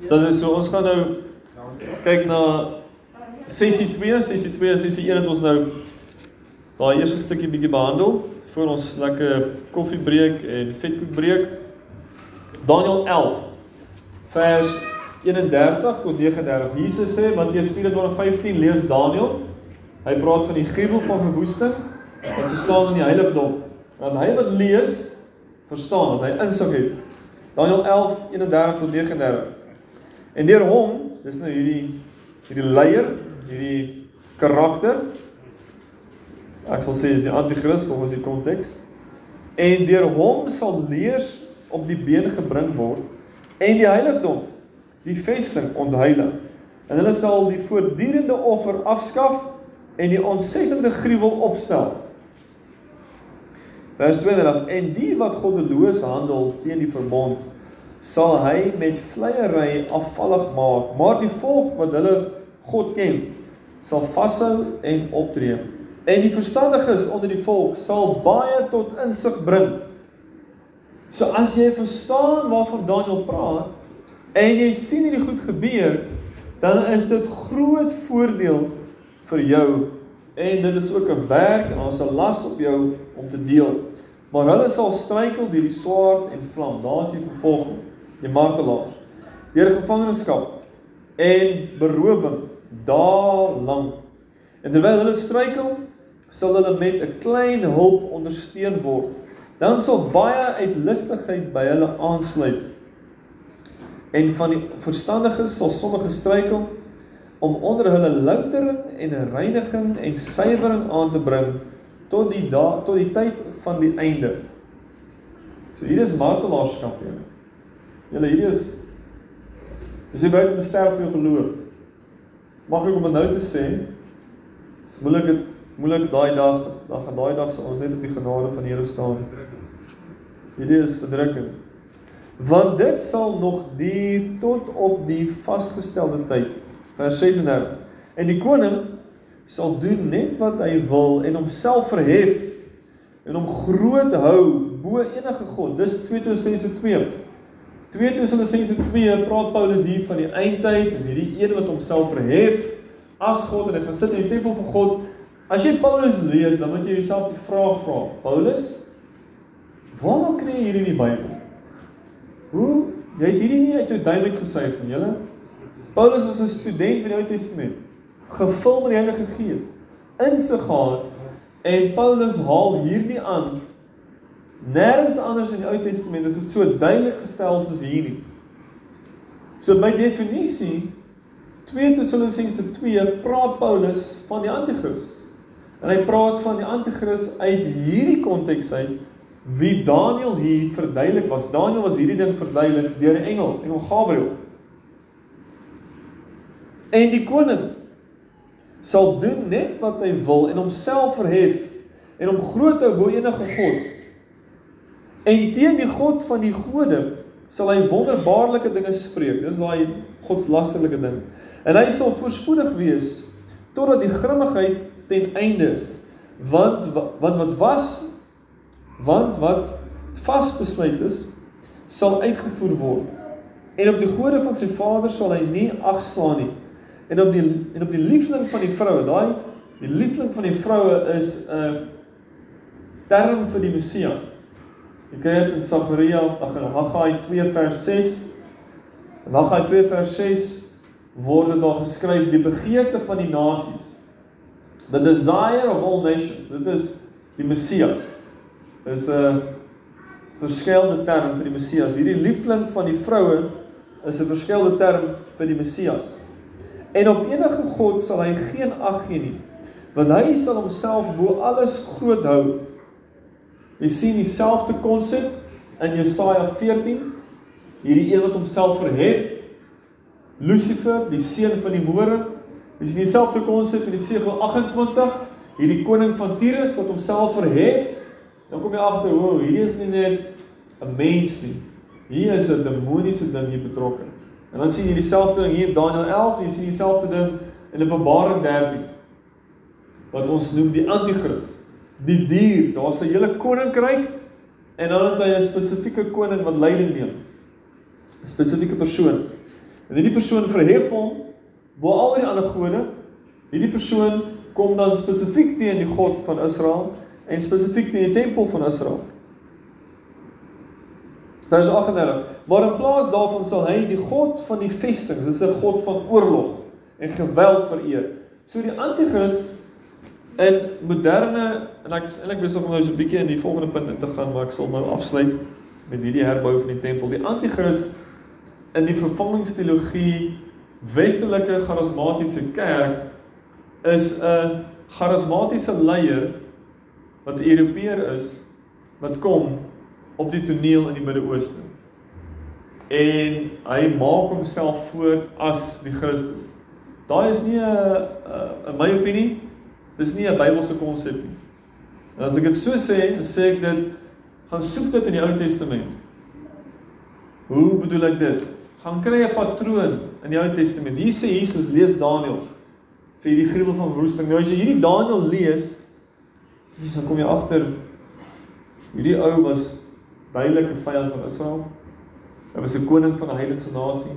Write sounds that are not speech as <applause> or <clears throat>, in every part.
Dit is so ons gaan nou kyk na sessie 2, sessie 2, sessie 1 het ons nou daai eerste stukkie bietjie behandel voor ons lekker koffiebreek en vetkoekbreek. Daniël 11 vers 31 tot 39. Jesus sê Matteus 24:15 lees Daniël. Hy praat van die gruwel van verwoesting wat staan in die heiligdom. Want hy wat lees verstaan dat hy insig het. Daniël 11:31 tot 39. En deur hom, dis nou hierdie hierdie leier, hierdie karakter. Ek sal sê is die anti-kris volgens die konteks. En deur hom sal leers op die been gebring word en die heiligdom, die vesting ontheilig. En hulle sal die voortdurende offer afskaf en die ontsettende gruwel opstel. Vers 20 en die wat goddeloos handel teen die verbond sal hy met vleiery afvallig maak, maar die volk wat hulle God ken, sal vashou en optree. En die verstandiges onder die volk sal baie tot insig bring. So as jy verstaan waarvan Daniël praat en jy sien hierdie goed gebeur, dan is dit groot voordeel vir jou en dit is ook 'n werk en ons 'n las op jou om te deel. Maar hulle sal struikel deur die swaard en vlam. Daar's die vervolging die martelaars deur gevangenskap en berowing daar lank en terwyl hulle struikel sal hulle met 'n klein hulp ondersteun word. Dan sal baie uitlustigheid by hulle aansluit. En van die verstandiges sal sommige struikel om onder hulle loutering en reiniging en suiwering aan te bring tot die da tot die tyd van die einde. So hier is martelaarskap julle Julle hierdie is As jy buite sterf vir jou geloof. Mag ek om nou te sê, is moeilik dit moeilik daai dag, dan gaan daai dag sal ons net op die genade van die Here staan. Hierdie is verdrukkend. Want dit sal nog duur tot op die vasgestelde tyd. Vers 36. En die koning sal doen net wat hy wil en homself verhef en hom groot hou bo enige god. Dis 2 Tessalonisense 2 2 Tessalonisense 2 praat Paulus hier van die eindtyd en hierdie een wat homself verhef as God en hy gaan sit in die tempel van God. As jy Paulus lees, dan moet jy jouself die vraag vra: Paulus, waar kry jy hierdie in die Bybel? Hoe jy het hierdie nie uit jou duim uit gesuig nie, julle? Paulus was 'n student van die Ou Testament, gevul met die Heilige Gees, insig gehad en Paulus haal hierdie aan Nêrens anders in die Ou Testament is dit so duidelik gestel soos hier nie. So by definisie 2 Tessalonisense 2 praat Paulus van die anti-kris. En hy praat van die anti-kris uit hierdie konteks uit wie Daniël hier verduidelik was. Daniël was hierdie ding verduidelik deur 'n engel, engel Gabriël. En die koning sal doen net wat hy wil en homself verhef en hom groot hou bo enige god En teen die God van die gode sal hy wonderbaarlike dinge spreek. Dis daai godslasterlike ding. En hy sal voorspoedig wees totdat die grimmigheid ten einde is. Want want wat was want wat vasbesluit is sal uitgevoer word. En op die gode van sy vader sal hy nie agslaan nie. En op die en op die liefling van die vroue, daai die liefling van die vroue is 'n uh, term vir die Messias. Kry dit in Sagaria, ag in Haggai 2 vers 6. In Haggai 2 vers 6 word dit daar geskryf die begeerte van die nasies. The desire of all nations. Dit is die Messias. Is 'n verskillende term vir die Messias. Hierdie liefling van die vroue is 'n verskillende term vir die Messias. En op enige god sal hy geen ag gee nie, want hy sal homself bo alles groot hou Jy sien dieselfde konsep in Jesaja 14. Hierdie een wat homself verhef. Lucifer, die seun van die môre. Jy sien dieselfde konsep in Jesaja 28. Hierdie koning van Tyrus wat homself verhef. Dan kom jy agter, o, oh, hier is nie net 'n mens nie. Hier is 'n demoniese ding hier betrokke. En dan sien jy dieselfde ding hier in Daniël 11, jy sien dieselfde ding in Openbaring 13 wat ons noem die anti-kris die dier, daar's 'n hele koninkryk en dan het hy 'n spesifieke koning wat leiding neem. 'n Spesifieke persoon. En hierdie persoon verhef hom bo al die ander gode. Hierdie persoon kom dan spesifiek teen die God van Israel en spesifiek teen die tempel van Israel. Vers 38. Maar in plaas daarvan sal hy die God van die vestings, dis 'n God van oorlog en geweld vereer. So die anti-kris in moderne en ek eintlik besig om nou so 'n bietjie in die volgende punt in te gaan, maar ek sal nou afsluit met hierdie herbou van die tempel. Die anti-kris in die vervangingsteologie westelike charismatiese kerk is 'n charismatiese leier wat 'n Europeër is wat kom op die toneel in die Midde-Ooste. En hy maak homself voor as die Christus. Daai is nie 'n in my opinie, dis nie 'n Bybelse konsep nie. En as ek dit so sê, sê ek dit gaan soek dit in die Ou Testament. Hoe bedoel ek dit? Gaan kry 'n patroon in die Ou Testament. Hier sê Jesus lees Daniël vir die gruwel van verwoesting. Nou as jy hierdie Daniël lees, dan kom jy agter hierdie ou was duidelike vyand van Israel. Hy was 'n koning van 'n heidense nasie.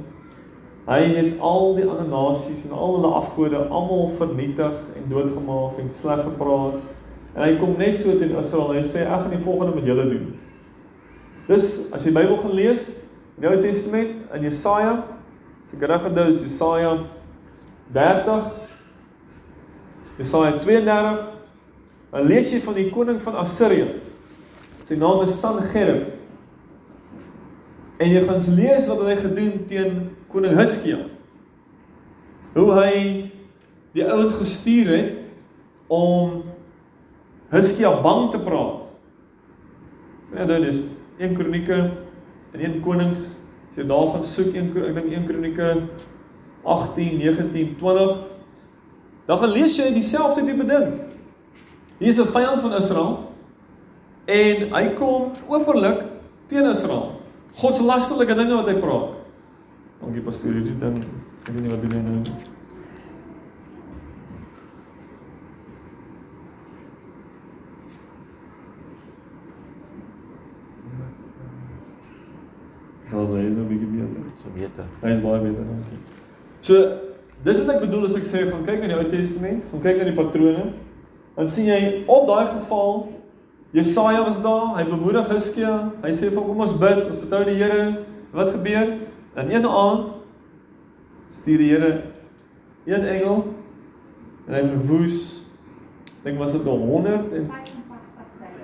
Hy het al die ander nasies en al hulle afgode almal vernietig en doodgemaak en sleg gepraat. En hy kom net so teen Israel en hy sê ek gaan die volgende met julle doen. Dis as jy die Bybel gaan lees, die Ou Testament in Jesaja, as ek reg onthou, is Jesaja 30 Jesaja 32 dan lees jy van die koning van Assirië Sy naam is Sangerib. En jy gaan lees wat hy gedoen teen koning Hizkia. Hoe hy die ouens gestuur het om Hizkia bang te praat. Ja, dit is 1 Kronieke en 1 Konings. As jy daar gaan soek 1 ek dink 1 Kronieke 18, 19, 20. Dan gaan lees jy dieselfde tipe ding. Hier is 'n vyand van Israel En hy kom openlik teen Israel. God se lasterlike dinge wat hy praat. Ek weet nie wat doen hy nou. Daar's hy is nou bietjie beter. So beter. Hy is baie beter, dankie. So, dis wat ek bedoel as ek sê gaan kyk na die Ou Testament, gaan kyk na die patrone. Dan sien jy op daai geval Jesaja was daar, hy bemoedig Hizkia. Hy sê vir kom ons bid, ons vertrou die Here. Wat gebeur? In een aand stuur die Here een engel en hy verwoes dink was dit 100 en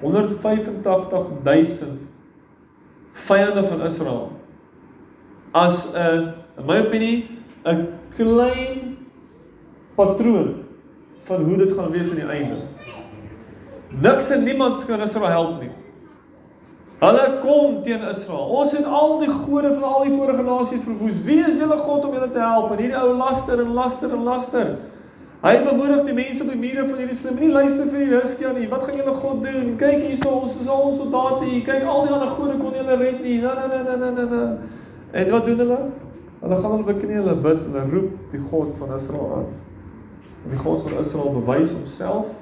185000 vyande van Israel. As 'n in my opinie 'n klein patroon van hoe dit gaan wees aan die einde. Niks en niemand kan Israel help nie. Hulle kom teen Israel. Ons het al die gode van al die vorige nasies verwoes. Wie is julle God om julle te help? En hierdie ou laster en laster en laster. Hy bemoedig die mense op die mure van Jerusalem. Nie luister vir die Hiskia nie. Wat gaan julle God doen? Kyk hierso, ons is al ons soldate hier. Kyk al die ander gode kon julle red nie. Na na na na na na. En wat doen hulle? Hulle gaan hulle beknie, hulle bid, hulle roep die God van Israel aan. En die God van Israel bewys homself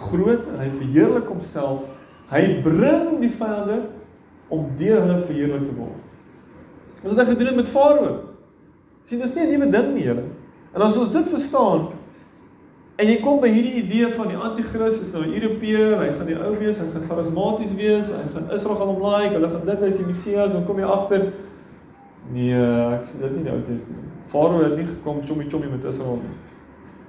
groot en hy verheerlik homself. Hy bring die vyande om deur hulle verheerlik te word. Ons het dit gedoen met Farao. Sien, dis nie 'n nuwe ding nie, julle. En as ons dit verstaan en jy kom by hierdie idee van die anti-kris is nou 'n Europeër, hy gaan die ou wees, hy gaan charismaties wees, hy gaan Israel gaan like, hulle gaan dink hy is die Messias, dan kom jy agter nee, ek sien dit nie in die Ou Testament. Farao het nie gekom chommy chommy met Israel nie.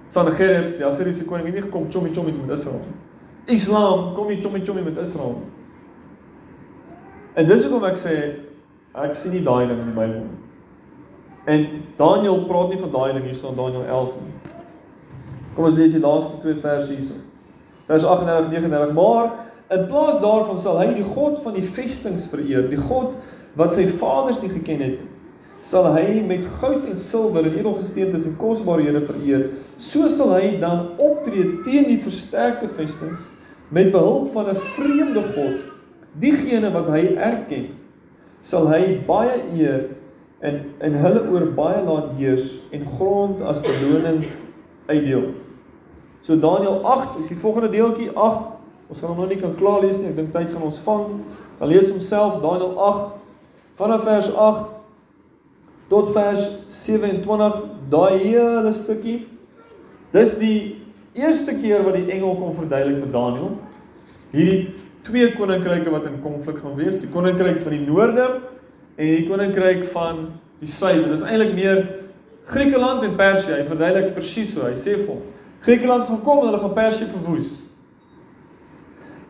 Sanherib, die Assiriese koning het nie gekom chommy chommy met Israel nie. Islam kom nie chommy chommy met Israel. En dis hoekom ek sê ek sien nie daai ding in die Bybel nie. En Daniël praat nie van daai ding hierso in Daniël 11 nie. Kom ons lees die laaste twee verse hierso. Vers 38 39 maar in plaas daarvan sal hy die God van die vestings vereer, die God wat sy vaders nie geken het nie sal hy met goud en silwer en edelgesteentes en kosbarehede vereer. So sal hy dan optree teen die versterkte vestings met behulp van 'n vreemde god, diegene wat hy erken, sal hy baie eer en in hulle oor baie laat heers en grond as beloning uitdeel. So Daniël 8 is die volgende deeltjie 8. Ons gaan hom nog nie kan klaar lees nie. Ek dink tyd gaan ons vang. Dan lees homself Daniël 8 vanaf vers 8 tot vers 27, daai hele stukkie. Dis die eerste keer wat die engel kom verduidelik vir Daniël. Hierdie twee koninkryke wat in konflik gaan wees, die koninkryk van die noorde en die koninkryk van die suide. Dis eintlik meer Griekeland en Persië. Hy verduidelik presies so. Hy sê vir hom: Griekeland gaan kom en hulle gaan Persië verwoes.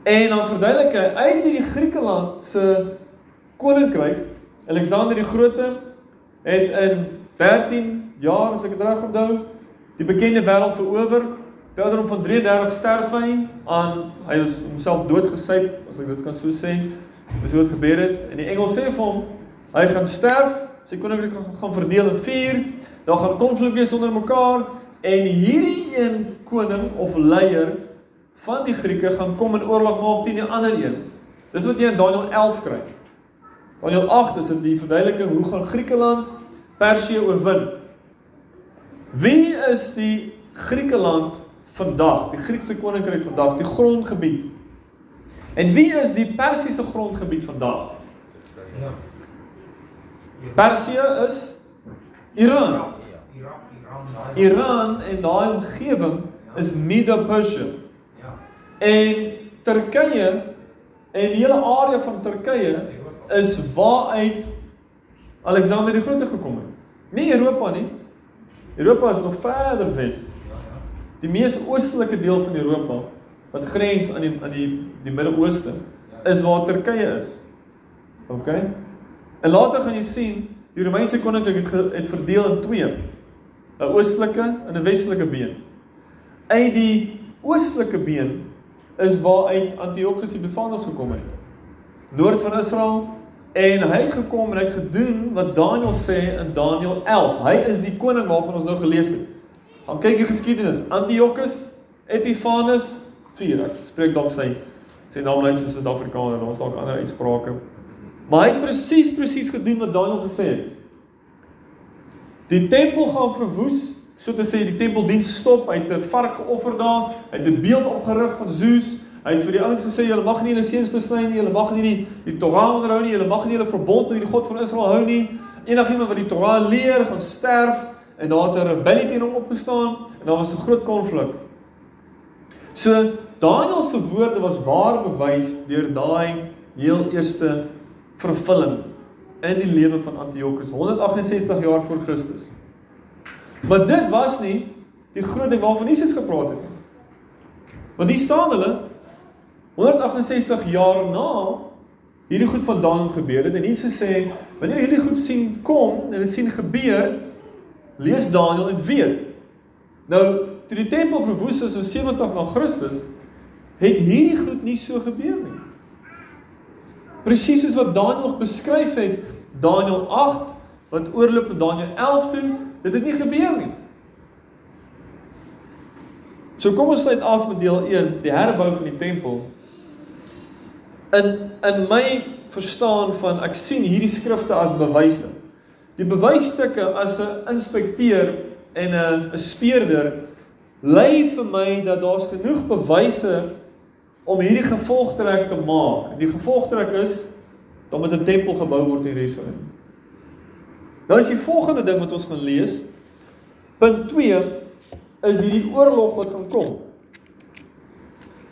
En dan verduidelik hy uit hierdie Griekeland se koninkryk, Alexander die Grote het in 13 jaar, as ek dit reg onthou, die bekende wêreld verower. Peldrum van 33 sterf hy aan hy is homself doodgesyp, as ek dit kan so sê. Dis wat gebeur het. En die engel sê vir hom, hy gaan sterf, sy koninkryk gaan, gaan verdeel in 4. Daar gaan konflik wees onder mekaar en hierdie een koning of leier van die Grieke gaan kom in oorlog maak teen die ander een. Dis wat jy in Daniël 11 kry. Daniël 8 is dit die verduideliking hoe gaan Griekeland Persië oorwin. Wie is die Griekeland vandag, die Griekse koninkryk vandag, die grondgebied? En wie is die Persiese grondgebied vandag? Persië is Iran. Iran en daai omgewing is Medo-Persië. En Turkye en die hele area van Turkye is waaruit Alexander die Grote gekom het. Nie Europa nie. Europa is nog verder wes. Die mees oostelike deel van Europa wat grens aan die aan die die Midde-Ooste is waar Turkye is. OK? En later gaan jy sien die Romeinse koninkryk het ge, het verdeel in twee. 'n Oostelike en 'n westelike been. Uit die oostelike been is waaruit Antiochus Epiphanes gekom het. Noord van Israel en hy het gekom en hy het gedoen wat Daniël sê in Daniël 11. Hy is die koning waarvan ons nou gelees het. Gaan kyk die geskiedenis. Antiochus Epiphanes 4. Ek spreek dalk sy sy naam lyk soos Suid-Afrikaner en ons dalk ander uitsprake. Maar hy het presies presies gedoen wat Daniël gesê het. Die tempel gaan verwoes so te sê die tempeldiens stop, hy het 'n vark geoffer daar, hy het 'n beeld opgerig van Zeus. Hy het vir die ouens gesê julle mag nie julle seuns besny nie, julle mag nie die die Torah onderhou nie, julle mag nie julle verbond met die God van Israel hou nie. Enigiemand wat die Torah leer, gaan sterf en daar het 'n rebellie teen hom opgestaan en daar was 'n groot konflik. So Daniël se woorde was waar bewys deur daai heel eerste vervulling in die lewe van Antiochus 168 jaar voor Christus. Maar dit was nie die groot ding waarvan Jesus gepraat het nie. Want hier staan hulle 168 jaar na hierdie goed van Daniël gebeur het en Jesus sê wanneer jy hierdie goed sien kom en dit sien gebeur lees Daniël en weet. Nou toe die tempel verwoes is in 70 na Christus het hierdie goed nie so gebeur nie. Presies soos wat Daniël beskryf het Daniël 8 wat oorloop van Daniël 11 toe Dit het nie gebeur nie. So kom ons sluit af met deel 1, die herbou van die tempel. In in my verstaan van ek sien hierdie skrifte as bewyse. Die bewysstukke as 'n inspekteur en 'n 'n speurder lei vir my dat daar's genoeg bewyse om hierdie gevolgtrek te maak. Die gevolgtrek is dat met 'n tempel gebou word in Jerusalem. Nou is die volgende ding wat ons gaan lees. Punt 2 is hierdie oorlog wat gaan kom.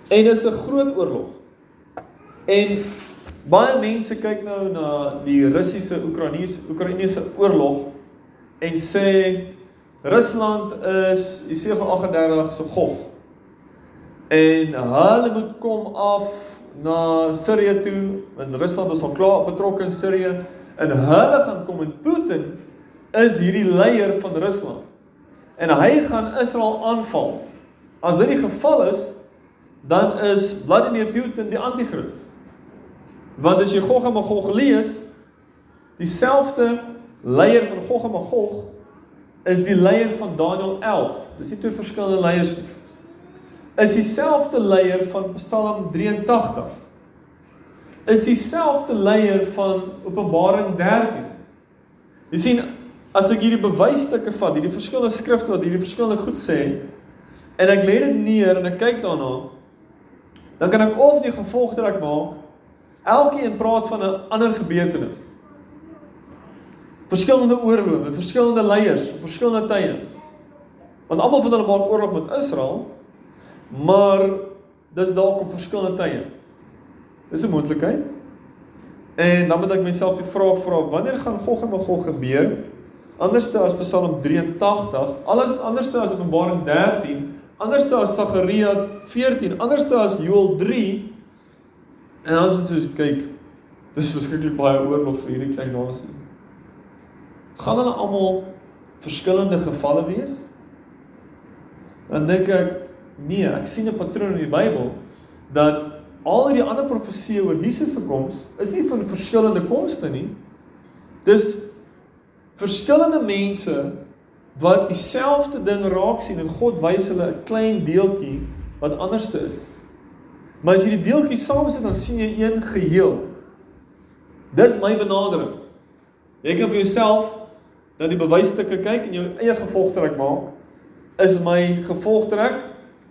En dit is 'n groot oorlog. En baie mense kyk nou na die Russiese Oekraïense Oekraïense oorlog en sê Rusland is Jesaja 38 se gog. En hulle moet kom af na Sirië toe. En Rusland is al klaar betrokke in Sirië en hulle gaan kom en Putin is hierdie leier van Rusland. En hy gaan Israel aanval. As dit die geval is, dan is Vladimir Putin die anti-kris. Want as jy Gog en Magog lees, dieselfde leier van Gog en Magog is die leier van Daniël 11. Dis nie twee verskillende leiers nie. Is dieselfde leier van Psalm 83 is dieselfde leier van Openbaring 13. Jy sien, as ek hierdie bewysstukke vat, hierdie verskillende skrifte wat hierdie verskillende goed sê, en ek lê dit neer en ek kyk daarna, dan kan ek of die gevolgtrek maak, elkeen praat van 'n ander gebeurtenis. Verskillende oorloë met verskillende leiers verskillende tye. Want almal van hulle maak oorlog met Israel, maar dis dalk op verskillende tye. Dis 'n moontlikheid. En dan moet ek myself die vraag vra, wanneer gaan Gog en Magog gebeur? Anderste as Psalm 83, alles anderste as Openbaring 13, anderste as Sagaria 14, anderste as Joël 3. En ons so kyk, dis verskriklik baie oorlog vir hierdie klein nasie. Gaan hulle almal verskillende gevalle wees? Dan dink ek, nee, ek sien 'n patroon in die Bybel dat al die ander profeseë oor Jesus se koms is nie van verskillende komste nie. Dis verskillende mense wat dieselfde ding raak sien en God wys hulle 'n klein deeltjie wat anderste is. Maar as jy die deeltjies saamsit dan sien jy een geheel. Dis my benadering. Jy kan vir jouself dan die bewysstukke kyk en jou eie gevolgtrek maak. Is my gevolgtrek,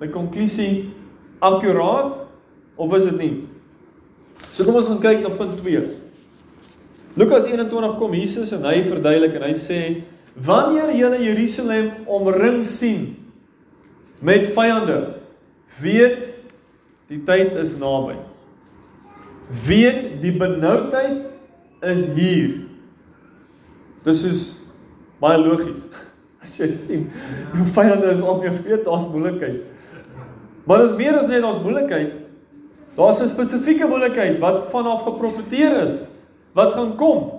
my konklusie akkuraat of is dit nie? So kom ons gaan kyk na punt 2. Lukas 21 kom Jesus en hy verduidelik en hy sê wanneer julle Jerusalem omring sien met vyande, weet die tyd is naby. Weet die benoudheid is hier. Dis is baie logies. <laughs> As jy sien, jou vyande is om jou weet daar's moeilikheid. Maar dis meer as net ons moeilikheid, Daar's 'n spesifieke moontlikheid wat vanaf geprofeteer is wat gaan kom.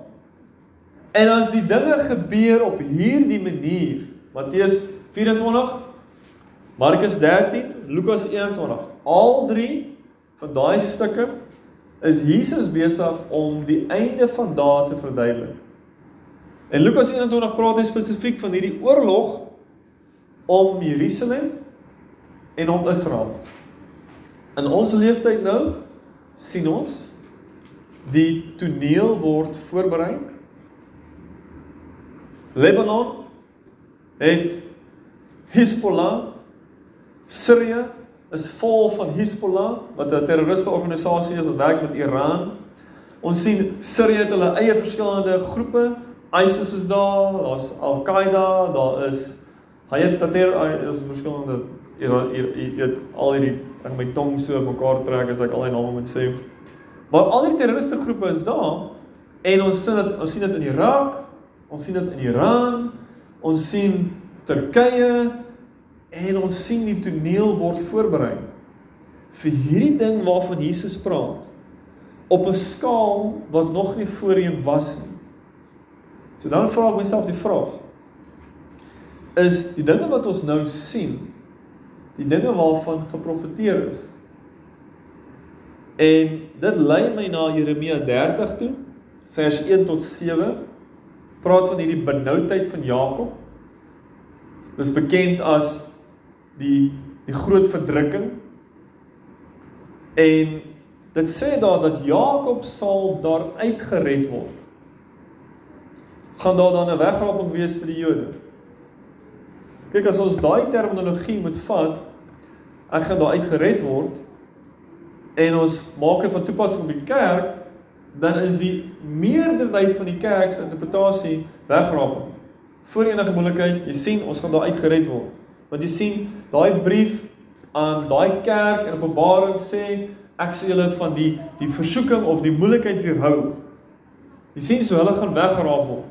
En as die dinge gebeur op hierdie manier, Matteus 24, Markus 13, Lukas 21, al drie van daai stukke is Jesus besig om die einde van dae te verduidelik. En Lukas 21 praat hy spesifiek van hierdie oorlog om Jerusalem en om Israel. In ons leeftyd nou sien ons die toneel word voorberei. Lebanon het Hezbollah, Sirië is vol van Hezbollah wat 'n terroriste organisasie is wat werk met Iran. Ons sien Sirië het hulle eie verskillende groepe. ISIS is daar, daar's Al-Qaeda, daar is Hayat Tahrir, is verskillende jy weet al hierdie ek my tong so mekaar trek as ek al die name moet sê. Maar al die terroriste groepe is daar en ons sien dit ons sien dit in Irak, ons sien dit in Iran, ons sien Turkye en ons sien die toneel word voorberei vir hierdie ding waarvan Jesus praat op 'n skaal wat nog nie voorheen was nie. So dan vra ek myself die vraag: Is die dinge wat ons nou sien die dinge waarvan geprofeteer is. En dit lei my na Jeremia 30 toe, vers 1 tot 7. Praat van hierdie benoudheid van Jakob. Dis bekend as die die groot verdrukking. En dit sê daar dat Jakob sal daar uitgered word. Gaan daar dan 'n wegraping wees vir die Jode? Kyk as ons daai terminologie moet vat, ek gaan daar uitgered word en ons maak dit van toepassing op die kerk, dan is die meerderheid van die kerk se interpretasie wegraping. Voor enige moontlikheid, jy sien ons gaan daar uitgered word. Want jy sien, daai brief aan daai kerk in Openbaring sê ek sê julle van die die versoeking of die moeilikheid weerhou. Jy sien so hulle gaan weggeraap word.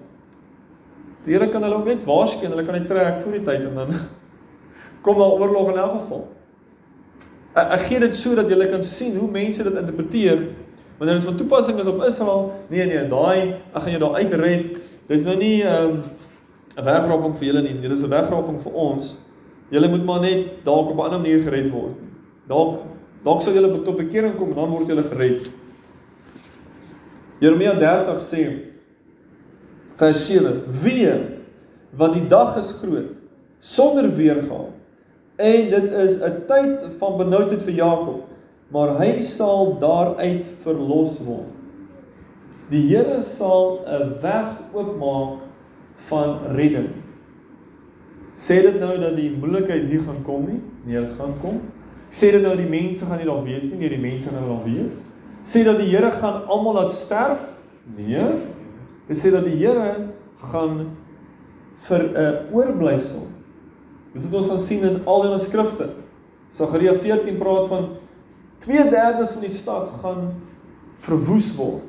Die Here kan hulle ook net waarskyn, hulle kan net trek voor die tyd en dan <laughs> kom daar oorlog in elk geval. Ek, ek gee dit so dat julle kan sien hoe mense dit interpreteer wanneer dit van toepassing is op Israel. Nee nee, daai ek gaan jou daar uitred. Dis nou nie 'n um, 'n wegraping vir julle nie. Dit is 'n wegraping vir ons. Julle moet maar net dalk op 'n ander manier gered word. Dalk dalk sal julle tot bekering kom, dan word julle gered. Jeremia 30 sê vers 7: Wee, want die dag is groot sonder weergawe En dit is 'n tyd van benoudheid vir Jakob, maar hy sal daaruit verlos word. Die Here sal 'n weg oopmaak van redding. Sê dit nou dat die moeilikheid nie gaan kom nie? Nee, dit gaan kom. Sê dit nou die mense gaan nie daar wees nie? Nee, die mense gaan daar wees. Sê dat die Here gaan almal laat sterf? Nee. Dit sê dat die Here gaan vir 'n oorblyfsel. Dis wat ons gaan sien in al die skrifte. Sagaria 14 praat van 2/3 van die stad gaan verwoes word,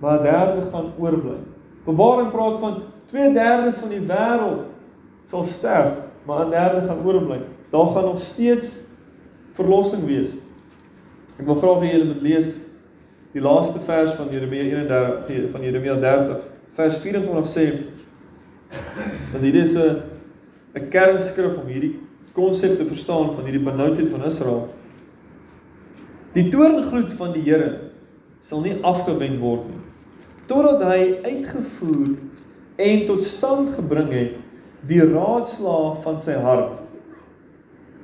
maar 'n derde gaan oorbly. Openbaring praat van 2/3 van die wêreld sal sterf, maar 'n derde gaan oorbly. Daar gaan nog steeds verlossing wees. Ek wil graag hê julle moet lees die laaste vers van Jeremia 31 van Jeremia 30 vers 24 sê dat hierdie is 'n 'n kernskrif om hierdie konsep te verstaan van hierdie benoudheid van Israel. Die toorngloed van die Here sal nie afgewend word nie totdat hy uitgevoer en tot stand gebring het die raadslae van sy hart.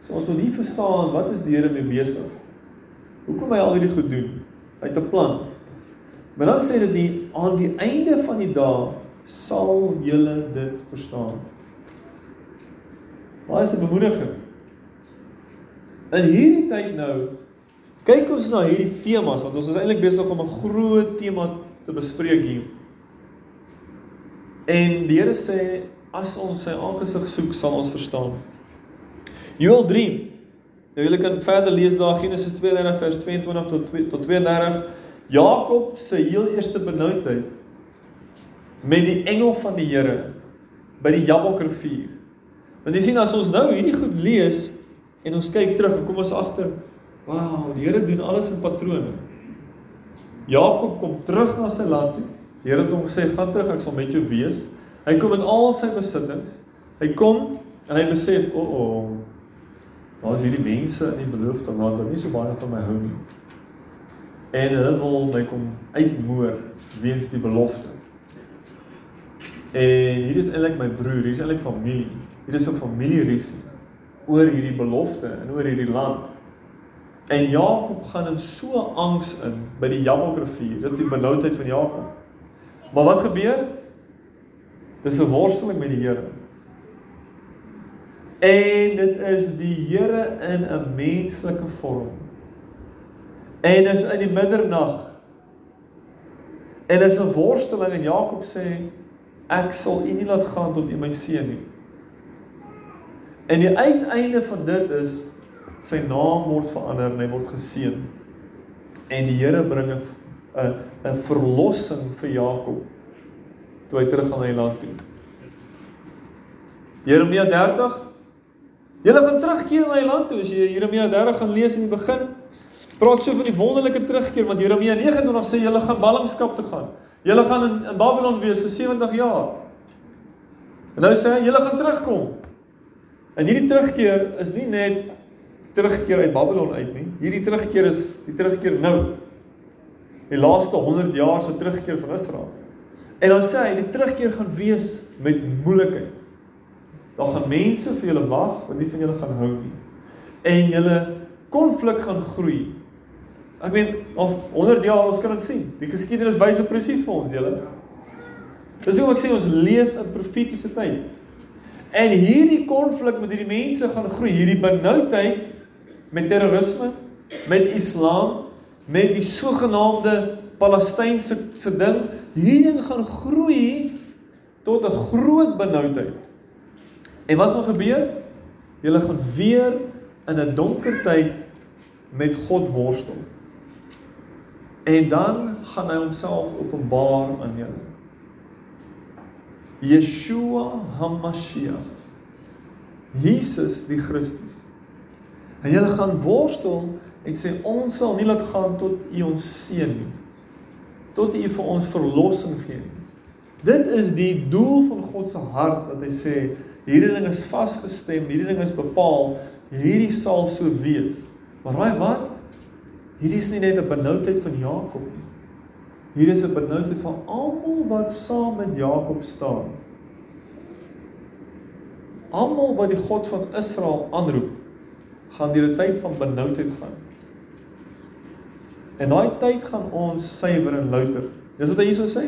So ons moet hier verstaan wat is die Here mee besig? Hoekom hy al hierdie goed doen? Hy het 'n plan. Maar dan sê dit die aan die einde van die dae sal julle dit verstaan. Waar is die bemoediging? In hierdie tyd nou kyk ons na hierdie temas want ons is eintlik besig om 'n groot tema te bespreek hier. En die Here sê as ons sy aangesig soek, sal ons verstaan. Joel 3. Nou julle kan verder lees daar Genesis 32 vers 22 tot 2 tot 32. Jakob se heel eerste benoudheid met die engel van die Here by die Jabokrivier. Want jy sien as ons nou hierdie goed lees en ons kyk terug en kom ons agter, wow, die Here doen alles in patrone. Jakob kom terug na sy land toe. Die Here het hom gesê, "Gaan terug, ek sal met jou wees." Hy kom met al sy besittings. Hy kom en hy besef, "O, oh, oh, daar's hierdie mense in die beloofde land wat nie so baie van my hou nie." En hulle wil my kom uitmoor weens die belofte. En hier is eintlik my broer, hier is eintlik familie. Hier is 'n familierisie oor hierdie belofte en oor hierdie land. En Jakob gaan in so angs in by die Jabokrivier. Dis die benoudheid van Jakob. Maar wat gebeur? Dis 'n worsteling met die Here. En dit is die Here in 'n menslike vorm. En dis in die middernag. En dis 'n worsteling en Jakob sê ek sal u nie laat gaan tot u my seën nie. En die uiteinde van dit is sy naam word verander en hy word geseën. En die Here bring 'n 'n verlossing vir Jakob toe hy terug gaan na die land toe. Jeremia 30 Julle gaan terugkeer na die land toe as jy Jeremia 30 gaan lees in die begin. Praat so van die wonderlike terugkeer want Jeremia 29 sê julle gaan ballingskap toe gaan. Julle gaan in in Babylon wees vir 70 jaar. En nou sê hy julle gaan terugkom. En hierdie terugkeer is nie net terugkeer uit Babylon uit nie. Hierdie terugkeer is die terugkeer nou. Die laaste 100 jaar se terugkeer van Israel. En dan sê hy die terugkeer gaan wees met moeilikheid. Daar gaan mense vir julle wag wat nie van julle gaan hou nie. En julle konflik gaan groei. Ek meen of 100 jaar ons kan dit sien. Die geskiedenis wys dit presies vir ons, julle. Dis hoe ek sê ons leef in profetiese tyd. En hierdie konflik met hierdie mense gaan groei, hierdie benoudheid met terrorisme, met islam, met die sogenaamde Palestynse se ding, hierdie ding gaan groei tot 'n groot benoudheid. En wat gaan gebeur? Julle gaan weer in 'n donker tyd met God worstel. En dan gaan hy homself openbaar aan julle. Yeshua HaMashiach. Jesus die Christus. En julle gaan worstel en sê ons sal nie laat gaan tot U ons seën nie. Tot U vir ons verlossing gee. Dit is die doel van God se hart wat hy sê hierdie ding is vasgestem, hierdie ding is bepaal, hierdie sal so wees. Maar raai wat? Hierdie is nie net 'n benoudheid van Jakob nie. Hier is 'n benoudheid van almal wat saam met Jakob staan. Almal wat die God van Israel aanroep gaan deur 'n tyd van benoudheid gaan. En daai tyd gaan ons suiwer en louter. Dis wat hy hierso sê.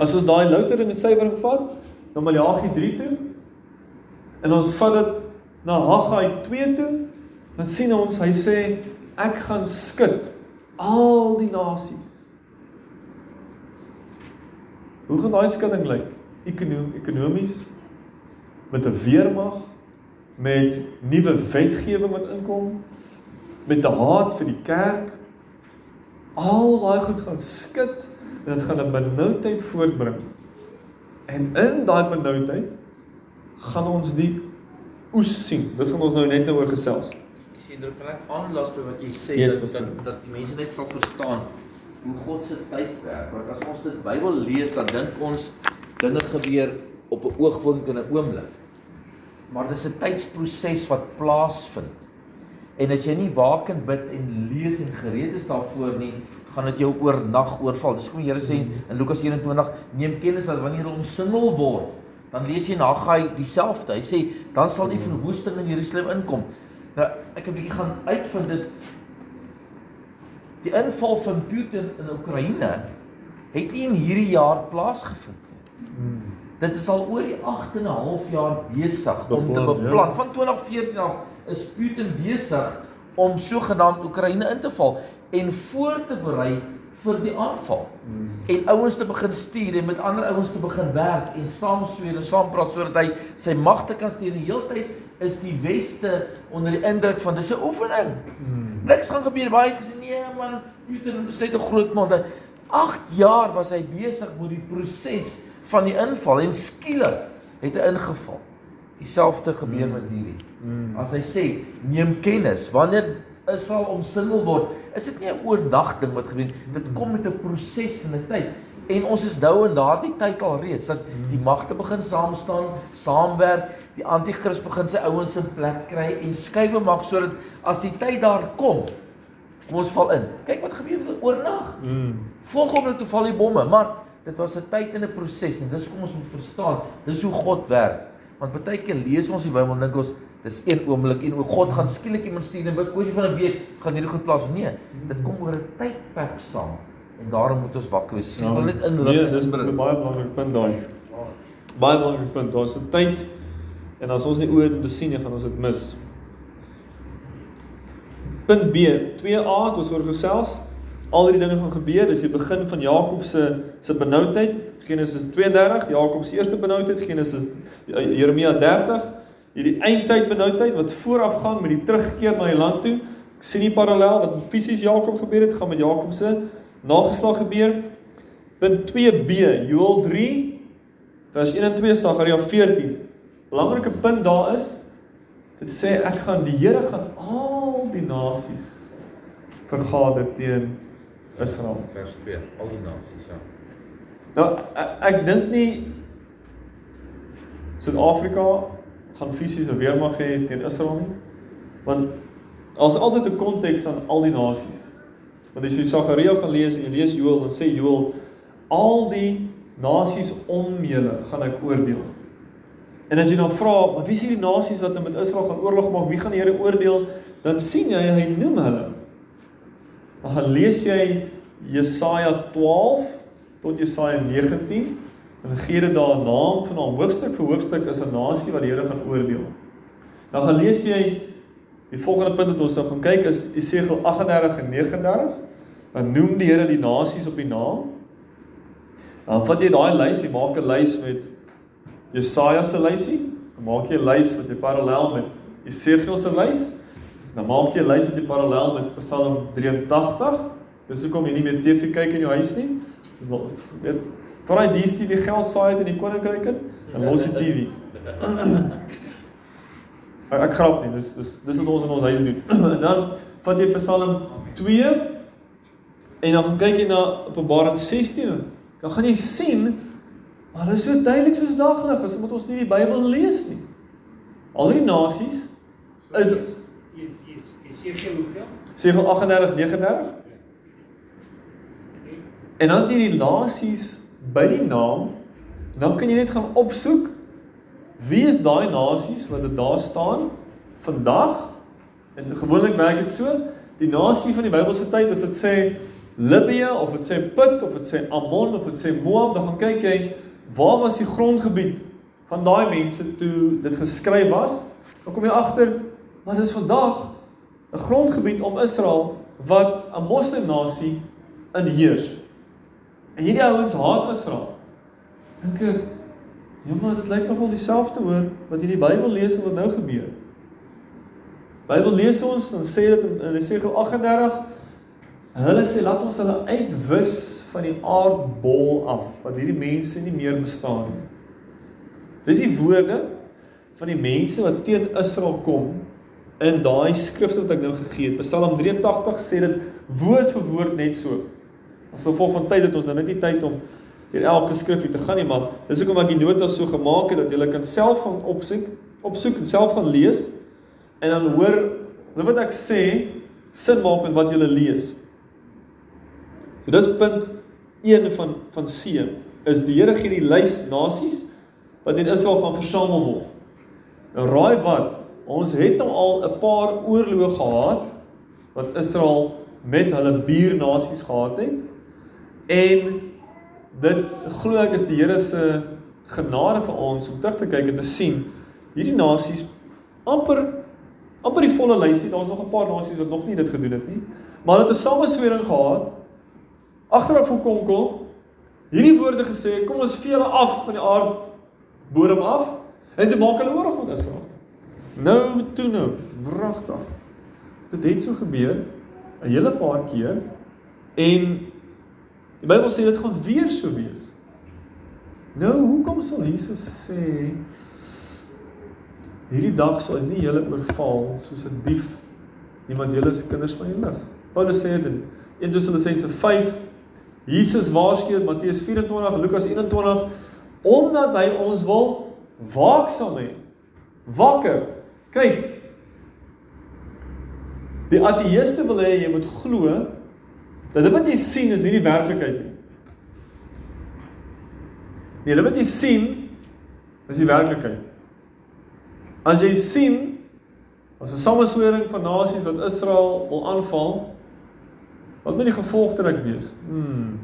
As ons daai loutering en suiwering vat, dan Malagi 3 toe en ons vat dit na Haggai 2 toe, dan sien ons hy sê ek gaan skud al die nasies. Hoe gaan daai skudding lyk? Ekonom ekonomies met 'n weermag, met nuwe wetgewing wat inkom, met 'n haat vir die kerk. Al daai goed gaan skud en dit gaan 'n benoudheid voortbring. En in daai benoudheid gaan ons die oes sien. Dit gaan ons nou net nou oor gesels. Ek sien dit kan ek aanlas by wat jy sê Yes, dat, dat dat die mense net sal verstaan hoe God se tyd werk. Want as ons dit Bybel lees, dan dink ons dinge gebeur op 'n oogwink en 'n oomblik. Maar dis 'n tydsproses wat plaasvind. En as jy nie waak en bid en lees en gereed is daarvoor nie, gaan dit jou oornag oorval. Dis kom die Here sê in Lukas 21, neem kennis dat wanneer hulle omsingel word, dan lees jy na Gai dieselfde. Hy sê dan sal die verwoesting in Jerusalem inkom. Nou, ek het 'n bietjie gaan uitvind dis die inval van Putin in Oekraïne het nie in hierdie jaar plaasgevind nie. Dit is al oor die 8 en 'n half jaar besig om te Beplan, ja. beplan. Van 2014 af is Putin besig om sogenaamd Oekraïne in te val en voor te berei vir die aanval. En ouens te begin stuur en met ander ouens te begin werk en saam sweer en saam praat sodat hy sy magte kan stuur. Die hele tyd is die weste onder die indruk van dis 'n oefening. Niks gaan gebeur. Baie het gesê nee man, Putin is net 'n groot man. 8 jaar was hy besig met die proses van die inval en skielik het hy ingeval. Dieselfde gebeur met hierdie. As hy sê neem kennis wanneer Israel omsingel word, is dit nie 'n oornag ding wat gebeur nie. Dit kom met 'n proses en 'n tyd. En ons is nou in daardie tyd al reeds dat die magte begin saam staan, saamwerk, die anti-kris begin sy ouens in plek kry en skuwe maak sodat as die tyd daar kom, kom ons val in. Kyk wat gebeur met oornag. Mm. Volgende toe val die bomme, maar dit was 'n tyd en 'n proses en dis kom ons moet verstaan. Dis hoe God werk. Want baie keer lees ons die Bybel en dink ons dis een oomblik en hoe God gaan skielik iemand stuur en wat kwessie van 'n week gaan hierdie goed plaas. Nee, dit kom oor 'n tydperk saam. En daarom moet ons wakker wees. Ek wil net inrig. Nee, dis dis 'n baie belangrike punt daai. Baie belangrike punt. Daar's 'n tyd en as ons nie oor dit sien nie, gaan ons dit mis. Punt B, 2A het ons oor gesels. Al hierdie dinge gaan gebeur. Dis die begin van Jakob se se benoudheid. Genesis 32, Jakob se eerste benoudheid, Genesis eh, Jeremia 30. Hierdie eindtyd benoudheid wat voorafgaan met die terugkeer na die land toe. Ek sien die parallel wat fisies Jakob gebeur het, gaan met Jakob se nageslag gebeur. Punt 2b, Joël 3 vers 1 en 2 Sagaria 14. Belangrike punt daar is dit sê ek gaan die Here gaan al die nasies vergader teen Israel. vers 2, al die nasies, ja. Nou ek, ek dink nie Suid-Afrika gaan fisies 'n weermag hê teen Israel nie. Want daar's altyd 'n konteks aan al die nasies. Want as jy Sagaria gaan lees en jy lees Joël dan sê Joël al die nasies om julle gaan ek oordeel. En as jy dan vra, maar wie is hierdie nasies wat nou met Israel gaan oorlog maak? Wie gaan die Here oordeel? Dan sien jy hy noem hulle. Dan gaan lees jy Jesaja 12 tot Jesaja 19 en gee dit daar 'n naam van 'n hoofstuk vir hoofstuk is 'n nasie wat die Here gaan oordeel. Dan gaan lees jy die volgende punt wat ons nou gaan kyk is Esegiel 38 en 39. Dan noem die Here die nasies op die naam. Dan vat jy daai lys, jy maak 'n lys met Jesaja se lysie, dan maak jy 'n lys wat jy parallel met Esegiel se lys. Dan maak jy 'n lys wat jy parallel met Psalm 83. Dis hoekom jy nie meer TV kyk in jou huis nie. Weet, vir daai DStv geld saai het in die koninkryk in, dan los die TV. Ek, ek grap nie, dis dis dis wat ons in ons huis doen. <clears throat> en dan vat jy Psalm 2 en dan gaan kyk jy na Openbaring 16. Dan gaan jy sien maar dit is so duidelik soos daglig as moet ons nie die Bybel lees nie. Al die nasies is Esegiel hoeveel? Segel 38 39 En dan die nasies by die naam, dan kan jy net gaan opsoek wie is daai nasies wat dit daar staan vandag? En gewoonlik werk dit so, die nasie van die Bybelse tyd as dit sê Libië of dit sê Put of dit sê Ammon of dit sê Moab, dan gaan kyk jy waar was die grondgebied van daai mense toe dit geskryf was? Dan kom jy agter maar dis vandag 'n grondgebied om Israel wat 'n moslim nasie inheers. Hierdie ouens haat Israel. Dink ek, ja maar dit lyk nogal dieselfde hoor wat jy in die Bybel lees en wat nou gebeur. Bybel lees ons en sê dit in Jesegiel 38 hulle sê laat ons hulle uitwis van die aardbol af want hierdie mense nie meer bestaan nie. Dis die woorde van die mense wat teen Israel kom in daai skrifte wat ek nou gegee het. Psalm 83 sê dit woord vir woord net so. As gevolg van tyd het ons nou net nie tyd om hier elke skrifgie te gaan nie, maar dis hoekom ek die notas so gemaak het dat jy kan self gaan opsoek, opsoek en self gaan lees en dan hoor wat ek sê sin maak met wat jy lees. So dis punt 1 van van C is die Here gee die lys nasies wat in Israel gaan versamel word. Nou raai wat? Ons het nou al 'n paar oorloë gehad wat Israel met hulle buurnasies gehad het. En dit glo ek is die Here se genade vir ons om terug te kyk en te sien hierdie nasies amper amper die volle lysie, daar's nog 'n paar nasies wat nog nie dit gedoen het nie. Maar hulle het 'n sameswering gehad agterop van konkel hierdie woorde gesê, kom ons vee hulle af van die aard bodem af en toe maak hulle oorlog met Israel. Nou toe nou, wragtig. Dit het so gebeur 'n hele paar keer en die Bybel sê dit gaan weer so wees. Nou, hoekom sal Jesus sê hierdie dag sal nie julle oorval soos 'n dief niemand julle is kinders van die lig. Paulus sê dit in 1 Tessalonisense 5 Jesus waarsku in Matteus 24, Lukas 21 omdat hy ons wil waaksaam hê. Wakker. Kyk. Die ateëste wil hê jy moet glo dat dit wat jy sien is nie die werklikheid nie. Nee, dit wat jy sien is die werklikheid. As jy sien as 'n sameswering van nasies wat Israel wil aanval, wat moet die gevolgtrek wees? Hmm.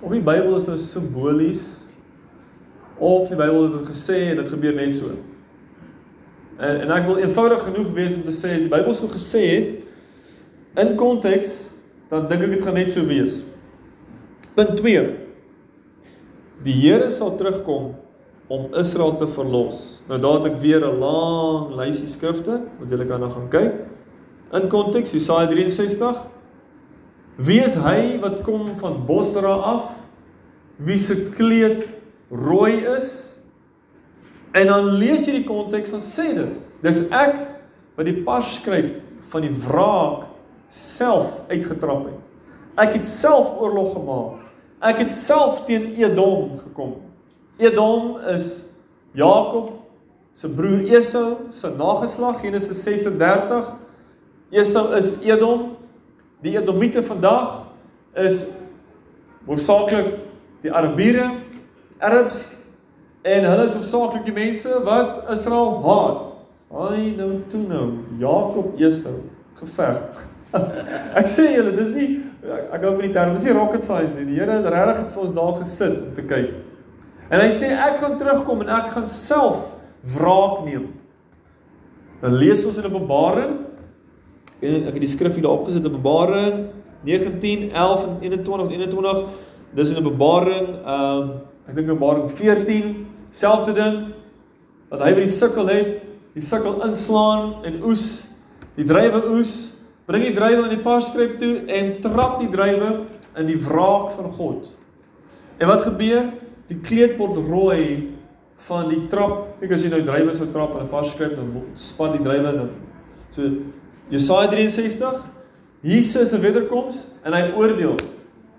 Of die Bybel is nou simbolies of die Bybel het dit gesê en dit gebeur net so. En en ek wil eenvoudig genoeg wees om te sê as die Bybel so gesê het in konteks, dan dink ek dit gaan net so wees. Punt 2. Die Here sal terugkom om Israel te verlos. Nou daar het ek weer 'n lang lysie skrifte wat julle kan dan gaan kyk. In konteks Jesaja 63. Wie is hy wat kom van Bosra af? Wie se kleed rooi is? En dan lees jy die konteks en sê dit. Dis ek wat die pas skryf van die wraak self uitgetrap het. Ek het self oorlog gemaak. Ek het self teen Edom gekom. Edom is Jakob se broer Esau se nageslag Genesis 36. Esau is Edom. Die Edomite vandag is hoofsaaklik die Arabiere, Arabs en hulle is hoofsaaklik die mense wat Israel haat. Ai nou toe nou, Jakob Esau geveg. <laughs> ek sê julle, dis nie ek, ek hou van die term, dis nie rocket science nie. Die Here het regtig vir ons daar gesit om te kyk. En hy sê ek gaan terugkom en ek gaan self wraak neem. Dan lees ons in Openbaring en ek het die skrif hier daarop gesit Openbaring 19, 11 en 21 en 21. Dis in Openbaring ehm um, ek dink Openbaring 14 selfde ding wat hy by die sukkel het, die sukkel inslaan en oes, die drywe oes, bring die drywe in die passtreep toe en trap die drywe in die wraak van God. En wat gebeur? die kleed word rooi van die trap. Kyk as jy nou drywe sou trap en 'n pas skryf dan spat die drywe dan. So Jesaja 63 Jesus se wederkoms en hy oordeel.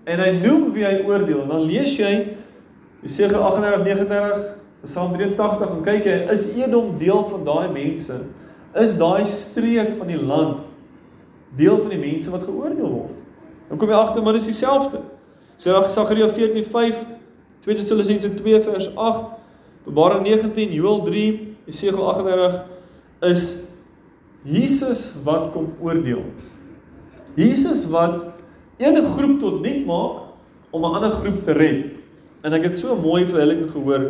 En hy noem wie hy oordeel. En dan lees jy Jesaja 38 39 Psalm 83 en kyk jy is Edom deel van daai mense? Is daai streek van die land deel van die mense wat geoordeel word? Dan kom jy agter maar dis dieselfde. Sagaria 14:5 2 Tessalonisense 2 vers 8, Openbaring 19, Joël 3, Jesegiel 38 is Jesus wat kom oordeel. Jesus wat een groep tot nik maak om 'n ander groep te red. En ek het so mooi vir hulle gehoor.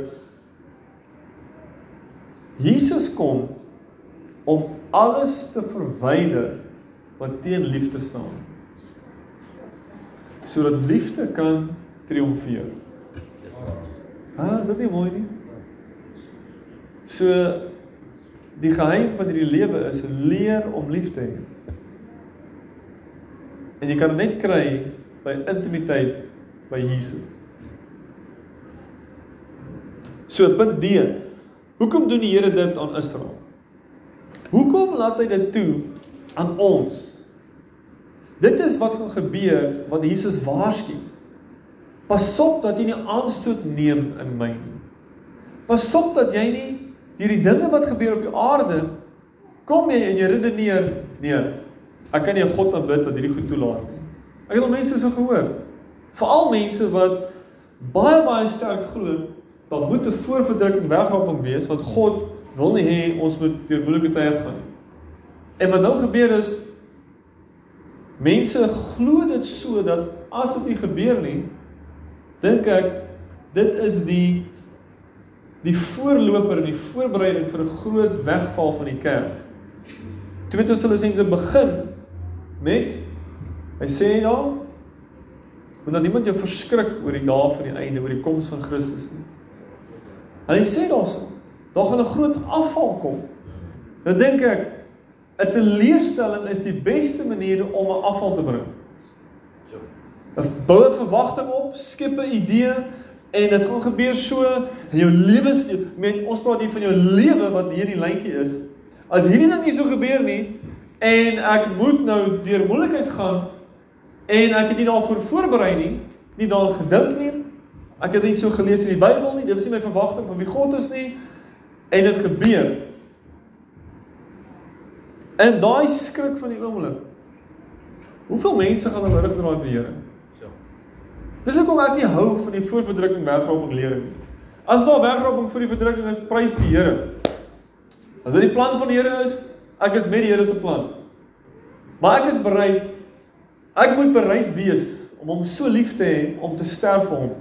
Jesus kom om alles te verwyder wat teen liefde staan. Sodat liefde kan triomfeer. Ha, is dit nie mooi nie? So die geheim van hierdie lewe is leer om lief te hê. En jy kan dit net kry by intimiteit by Jesus. So punt D. Hoekom doen die Here dit aan Israel? Hoekom laat hy dit toe aan ons? Dit is wat gaan gebeur wat Jesus waarsku. Pasop dat jy nie aanstoot neem in my nie. Pasop dat jy nie hierdie dinge wat gebeur op die aarde kom jy en jy redeneer nee. Ek kan nie 'n God aanbid wat hierdie goed toelaat nie. Ek het al mense so gehoor. Veral mense wat baie baie sterk glo dat moet 'n voorverdrukking weghoping wees want God wil nie hê ons moet deur moeilike tye gaan nie. En wat nou gebeur is mense glo dit so dat as dit nie gebeur nie, dink ek dit is die die voorloper en die voorbereiding vir 'n groot wegval van die kerk. Tweede Tessalonisense begin met hy sê daar moet dat niemand jou verskrik oor die dae van die einde, oor die koms van Christus nie. En hy sê daarso, daar gaan 'n groot afval kom. Nou dink ek 'n teleurstelling is die beste manier om 'n afval te bring. Bou 'n verwagting op, skep 'n idee en dit gaan gebeur so in jou lewens met ons praat hier van jou lewe wat hierdie lyntjie is. As hierdie ding nie so gebeur nie en ek moet nou deur moeilikheid gaan en ek het nie daarvoor voorberei nie, nie daaraan gedink nie. Ek het dit so gelees in die Bybel nie, dit was nie my verwagting van wie God is nie en dit gebeur. En daai skrik van die oomblik. Hoeveel mense gaan hulle rug draai by die Here? So. Dis hoekom ek nie hou van die voorverdrukking wegraping lering nie. As daar wegraping vir die verdrukking is, prys die Here. As dit die plan van die Here is, ek is met die Here se plan. Maar ek is bereid ek moet bereid wees om hom so lief te hê om te sterf vir hom.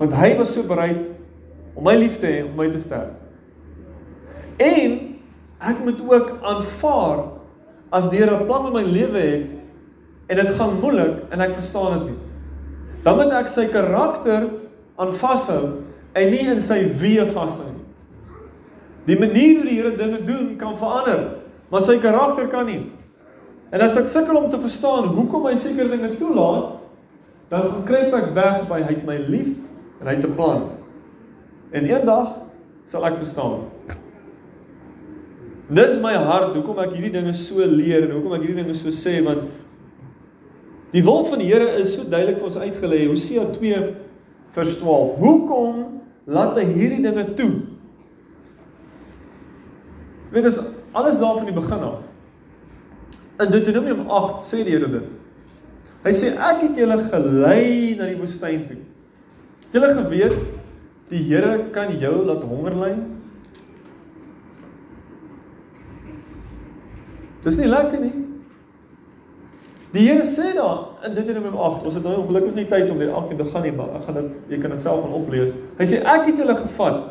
Want hy was so bereid om my lief te hê om vir my te sterf. En ek moet ook aanvaar as Here 'n plan in my lewe het en dit gaan moeilik en ek verstaan dit nie. Dan moet ek sy karakter aan vashou en nie in sy weë vashou nie. Die manier hoe die Here dinge doen kan verander, maar sy karakter kan nie. En as ek sukkel om te verstaan hoekom hy sekere dinge toelaat, dan kruip ek weg by hy het my lief en hy het 'n plan. En eendag sal ek verstaan. Dis my hart hoekom ek hierdie dinge so leer en hoekom ek hierdie dinge so sê want die wil van die Here is so duidelik vir ons uitgelê Hosea 2 vers 12. Hoekom laat hy hierdie dinge toe? Dit is alles daar van die begin af. In Deuteronomium 8 sê die Here dit. Hy sê ek het julle gelei na die woestyn toe. Het julle geweet die Here kan jou laat honger ly? Dis nie lekker nie. Die Here sê daar in Deuteronomium 8, ons het nou ongelukkig nie tyd om dit elkeen te gaan nie, maar ek gaan dit jy kan dit self gaan oplees. Hy sê ek het julle gevat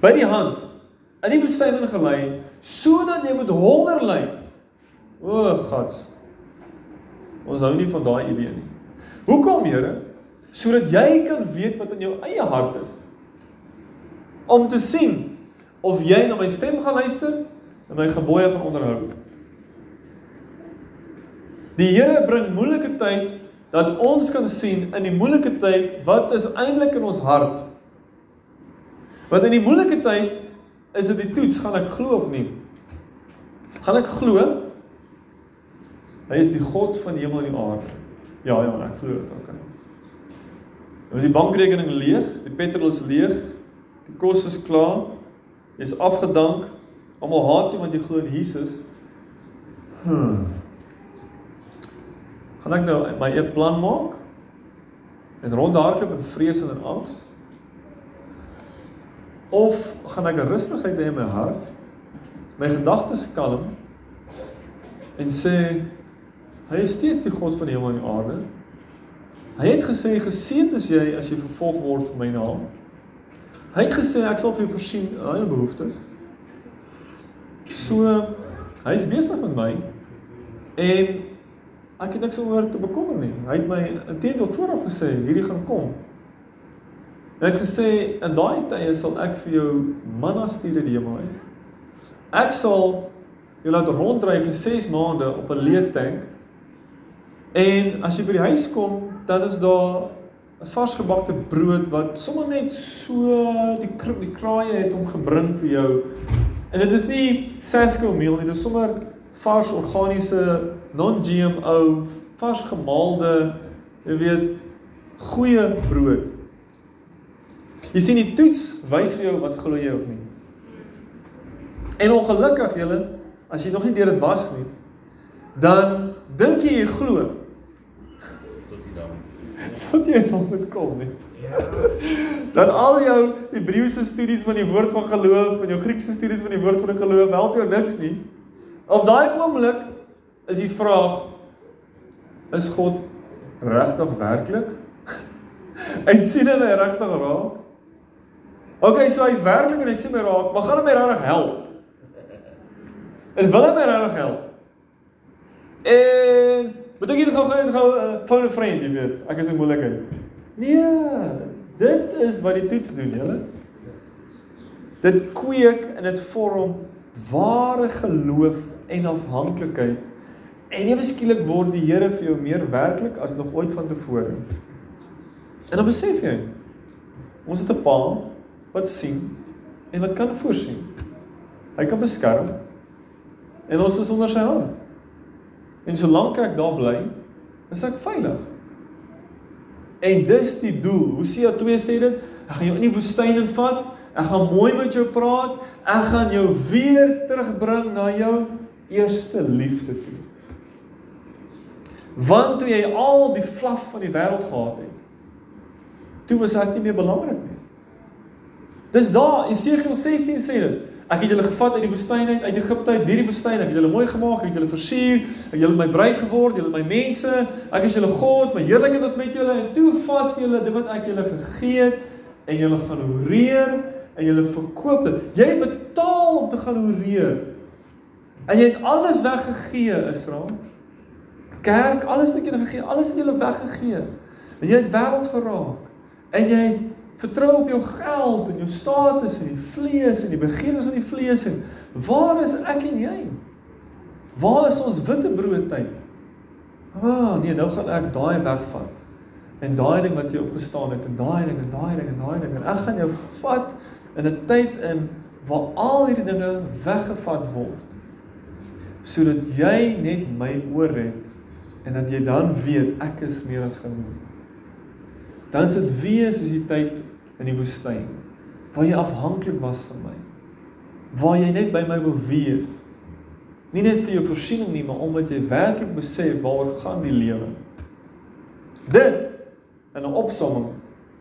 by die hand in die woestyn ingelei sodat jy moet honger ly. O, God. Ons hou nie van daai idee nie. Hoekom, Here? Sodat jy kan weet wat in jou eie hart is. Om te sien of jy na my stem gaan luister en my gebooie gaan onderhou. Die Here bring moeilike tyd dat ons kan sien in die moeilike tyd wat is eintlik in ons hart. Want in die moeilike tyd is dit die toets, gaan ek glo of nie? Gaan ek glo? Hy is die God van die hemel en die aarde. Ja, ja, ek glo dit ook. Nou is die bankrekening leeg, die petrol is leeg, die kos is klaar, jy's afgedank, almal haat jou want jy glo in Jesus. Hmm. Gaan ek nou my eie plan maak? En rondhardloop in vrees en in angs? Of gaan ek rustigheid hê in my hart? My gedagtes kalm en sê hy is steeds die God van die hemel en die aarde. Hy het gesê geseënd is jy as jy vervolg word vir my naam. Hy het gesê ek sal vir jou voorsien al jou behoeftes. So hy is besig met my en ek het niks oor te bekommer nie. Hy het my intedeel vooraf gesê hierdie gaan kom. Hy het gesê in daai tye sal ek vir jou manna stuur uit die hemel uit. Ek sal jou laat ronddry vir 6 maande op 'n leë tank. En as jy by die huis kom, dan is daar 'n varsgebakte brood wat sommer net so die die kraaie het om gebring vir jou. En dit is nie Sasco meal nie, dit is sommer vars organiese non-GMO vars gemaalde jy weet goeie brood. Jy sien die toets wys vir jou wat glo jy of nie. En ongelukkig julle, as jy nog nie deur dit was nie, dan dink jy jy glo. <laughs> tot jy van moet kom nie. Dan al jou Hebreëse studies van die woord van geloof en jou Griekse studies van die woord van geloof help jou niks nie. Op daai oomblik is die vraag is God regtig werklik? <laughs> en sien my regtig raak? Okay, so hy's werklik en hy sien my raak, maar gaan hy my regtig help? En wil hy my regtig help? En moet ek hier gou gou gou phone 'n vriend, jy weet. Ek is in moeilikheid. Nee, dit is wat die toets doen, julle. Dit kweek en dit vorm ware geloof en afhanklikheid. En ewe skielik word die Here vir jou meer werklik as nog ooit vantevore. En dan besef jy, ons het 'n Pa wat sien en wat kan voorsien. Hy kan beskerm. En ons is onder sy hand. En solank ek daar bly, is ek veilig. En dis die doel. Hosea 2 sê dit, ek gaan jou in die woestyn invat, ek gaan mooi met jou praat, ek gaan jou weer terugbring na jou eerste liefde toe. Want toe jy al die flaf van die wêreld gehad het, toe was ek nie meer belangrik nie. Dis daar, Esegiel 16 sê dit. Ek het julle gevat uit die woestyn uit, uit Egipte uit, hierdie woestyn, ek het julle mooi gemaak, ek het julle versier, ek julle my bruid geword, julle my mense, ek is julle God, my heerlikheid is met julle en toe vat julle dit wat ek julle gegee het en julle gaan horeer en julle verkoop dit. Jy betaal om te gaan horeer. En jy het alles weggegee, Israel. Kerk, alles wat jy gegee, alles het julle weggegee. En jy het wêrelds geraak. En jy vertrou op jou geld en jou status en die vlees en die begeertes van die vlees en waar is ek en jy? Waar is ons witte brood tyd? Ah, nee, nou gaan ek daai wegvat. En daai ding wat jy opgestaan het en daai ding en daai ding en daai ding en ek gaan jou vat in 'n tyd in waar al hierdie dinge weggevat word. Sodat jy net my oor het en dat jy dan weet ek is meer as genoeg. Dan is dit weer soos die tyd in die woestyn waar jy afhanklik was van my. Waar jy net by my wou wees. Nie net vir jou voorsiening nie, maar omdat jy werklik besef waaroor gaan die lewe. Dit in 'n opsomming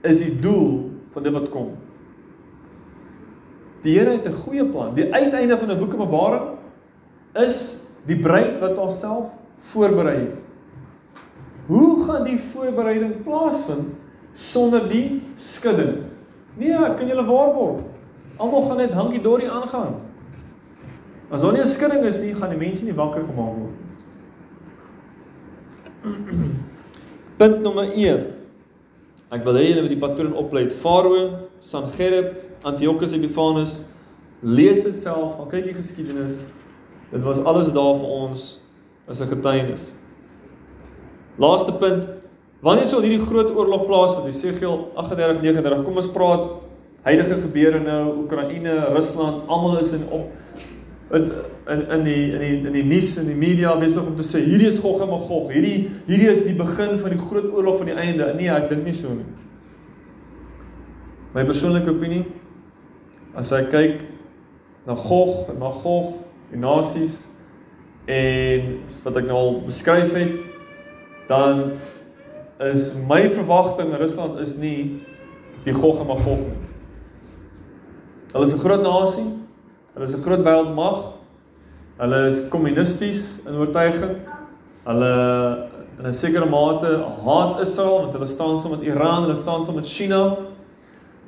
is die doel van dit wat kom. Die Here het 'n goeie plan. Die uiteinde van 'n boek Openbaring is die bruid wat haarself voorberei het. Hoe gaan die voorbereiding plaasvind sonder die skudding? Nee, ek kan julle waarborg. Almal gaan net hankie dorie aangaan. As daar nie 'n skudding is nie, gaan die mense nie wakker gemaak word nie. <clears throat> Punt nommer 1. Ek wil hê julle moet die patroon oplei. Farao, Sangerib, Antiochus Epiphanes lees dit self, gaan kyk die geskiedenis. Dit was alles daar vir ons as 'n getuienis. Laaste punt, Wanneer sal hierdie groot oorlog plaasvind? Jesegiel 38:39. Kom ons praat huidige gebeure nou, Oekraïne, Rusland, almal is in op in in in die in die in die nuus en die media besig om te sê hierdie is Gog en Magog. Hierdie hierdie is die begin van die groot oorlog van die einde. Nee, ek dink nie so nie. My persoonlike opinie as ek kyk na Gog en Magog, die nasies en wat ek nou al beskryf het, dan is my verwagting Rusland is nie die Gog en Magog nie. Hulle is 'n groot nasie. Hulle is 'n groot wêreldmag. Hulle is kommunisties in oortuiging. Hulle in 'n sekere mate haat Israel want hulle staan saam met Iran, hulle staan saam met China.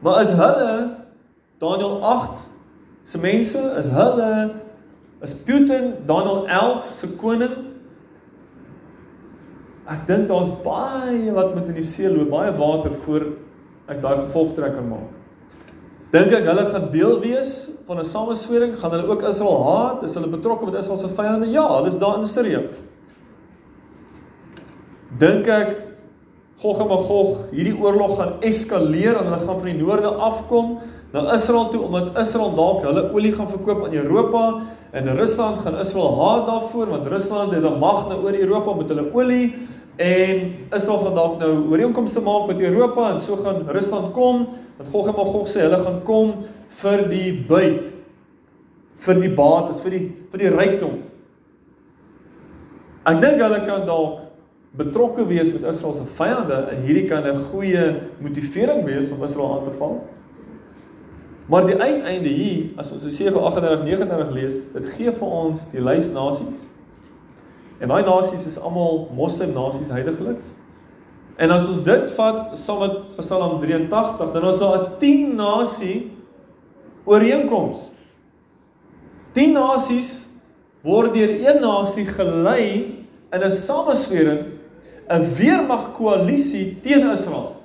Maar is hulle Daniël 8 se mense, is hulle is Putin Daniël 11 se koning Ek dink daar's baie wat met in die see loop, baie water voor ek daai gevolgtrekking maak. Dink ek hulle gaan deel wees van 'n sameswering? Gaan hulle ook Israel haat? Is hulle betrokke met Israel se vyande? Ja, hulle is daar in Sirië. Dink ek Gog en Magog hierdie oorlog gaan eskaleer en hulle gaan van die noorde afkom na Israel toe omdat Israel dalk hulle olie gaan verkoop aan Europa en Rusland gaan Israel haat daarvoor want Rusland het 'n mag nou oor Europa met hulle olie en Israel gaan dalk nou ooreenkomste maak met Europa en so gaan Rusland kom wat Gog en Magog sê hulle gaan kom vir die buit vir die bates vir die vir die rykdom Ek dink hulle kan dalk betrokke wees met Israel se vyande en hierdie kan 'n goeie motivering wees om Israel aan te val. Maar die uiteinde hier, as ons Jesaja 38:39 lees, dit gee vir ons die lys nasies. En daai nasies is almal moslim nasies heidaglik. En as ons dit vat saam met Psalm 83, dan is daar 'n 10 nasie ooreenkoms. 10 nasies word deur een nasie gelei in 'n sameswering 'n weermag koalisie teen Israel.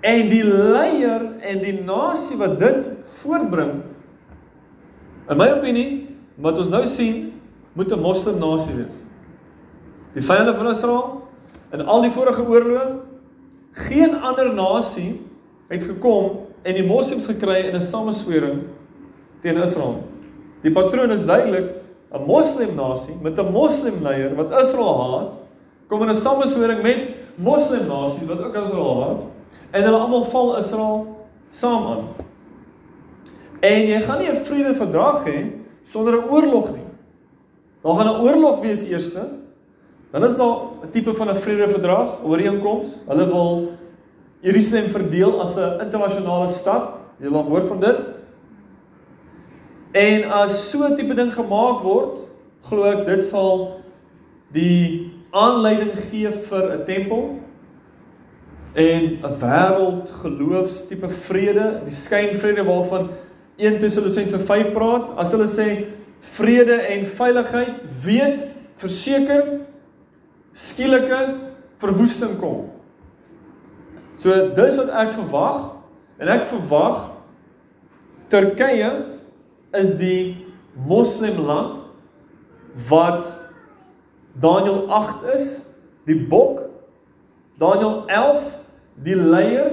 En die leier en die nasie wat dit voortbring in my opinie, wat ons nou sien, moet 'n moslim nasie wees. Die vyande van Israel in al die vorige oorloë, geen ander nasie het gekom en die moslems gekry in 'n sameswering teen Israel. Die patroon is duidelik, 'n moslim nasie met 'n moslim leier wat Israel haat, kom in 'n sameswering met moslim nasies wat ook Israel haat en hulle almal val Israel saam aan. En jy gaan nie 'n vredeverdrag hê sonder 'n oorlog nie. Daar gaan 'n oorlog wees eerste. Dan is daar 'n tipe van 'n vredeverdrag, ooreenkoms. Hulle wil Jerusalem verdeel as 'n internasionale stad. Jy laat hoor van dit. En as so 'n tipe ding gemaak word, glo ek dit sal die aanleiding gee vir 'n tempel en 'n wêreld geloofs tipe vrede, die skynvrede waarvan 1 Tessalonisense 5 praat. As hulle sê vrede en veiligheid, weet verseker skielike verwoesting kom. So dis wat ek verwag en ek verwag Turkye is die moslimland wat Daniël 8 is die bok. Daniël 11 die leier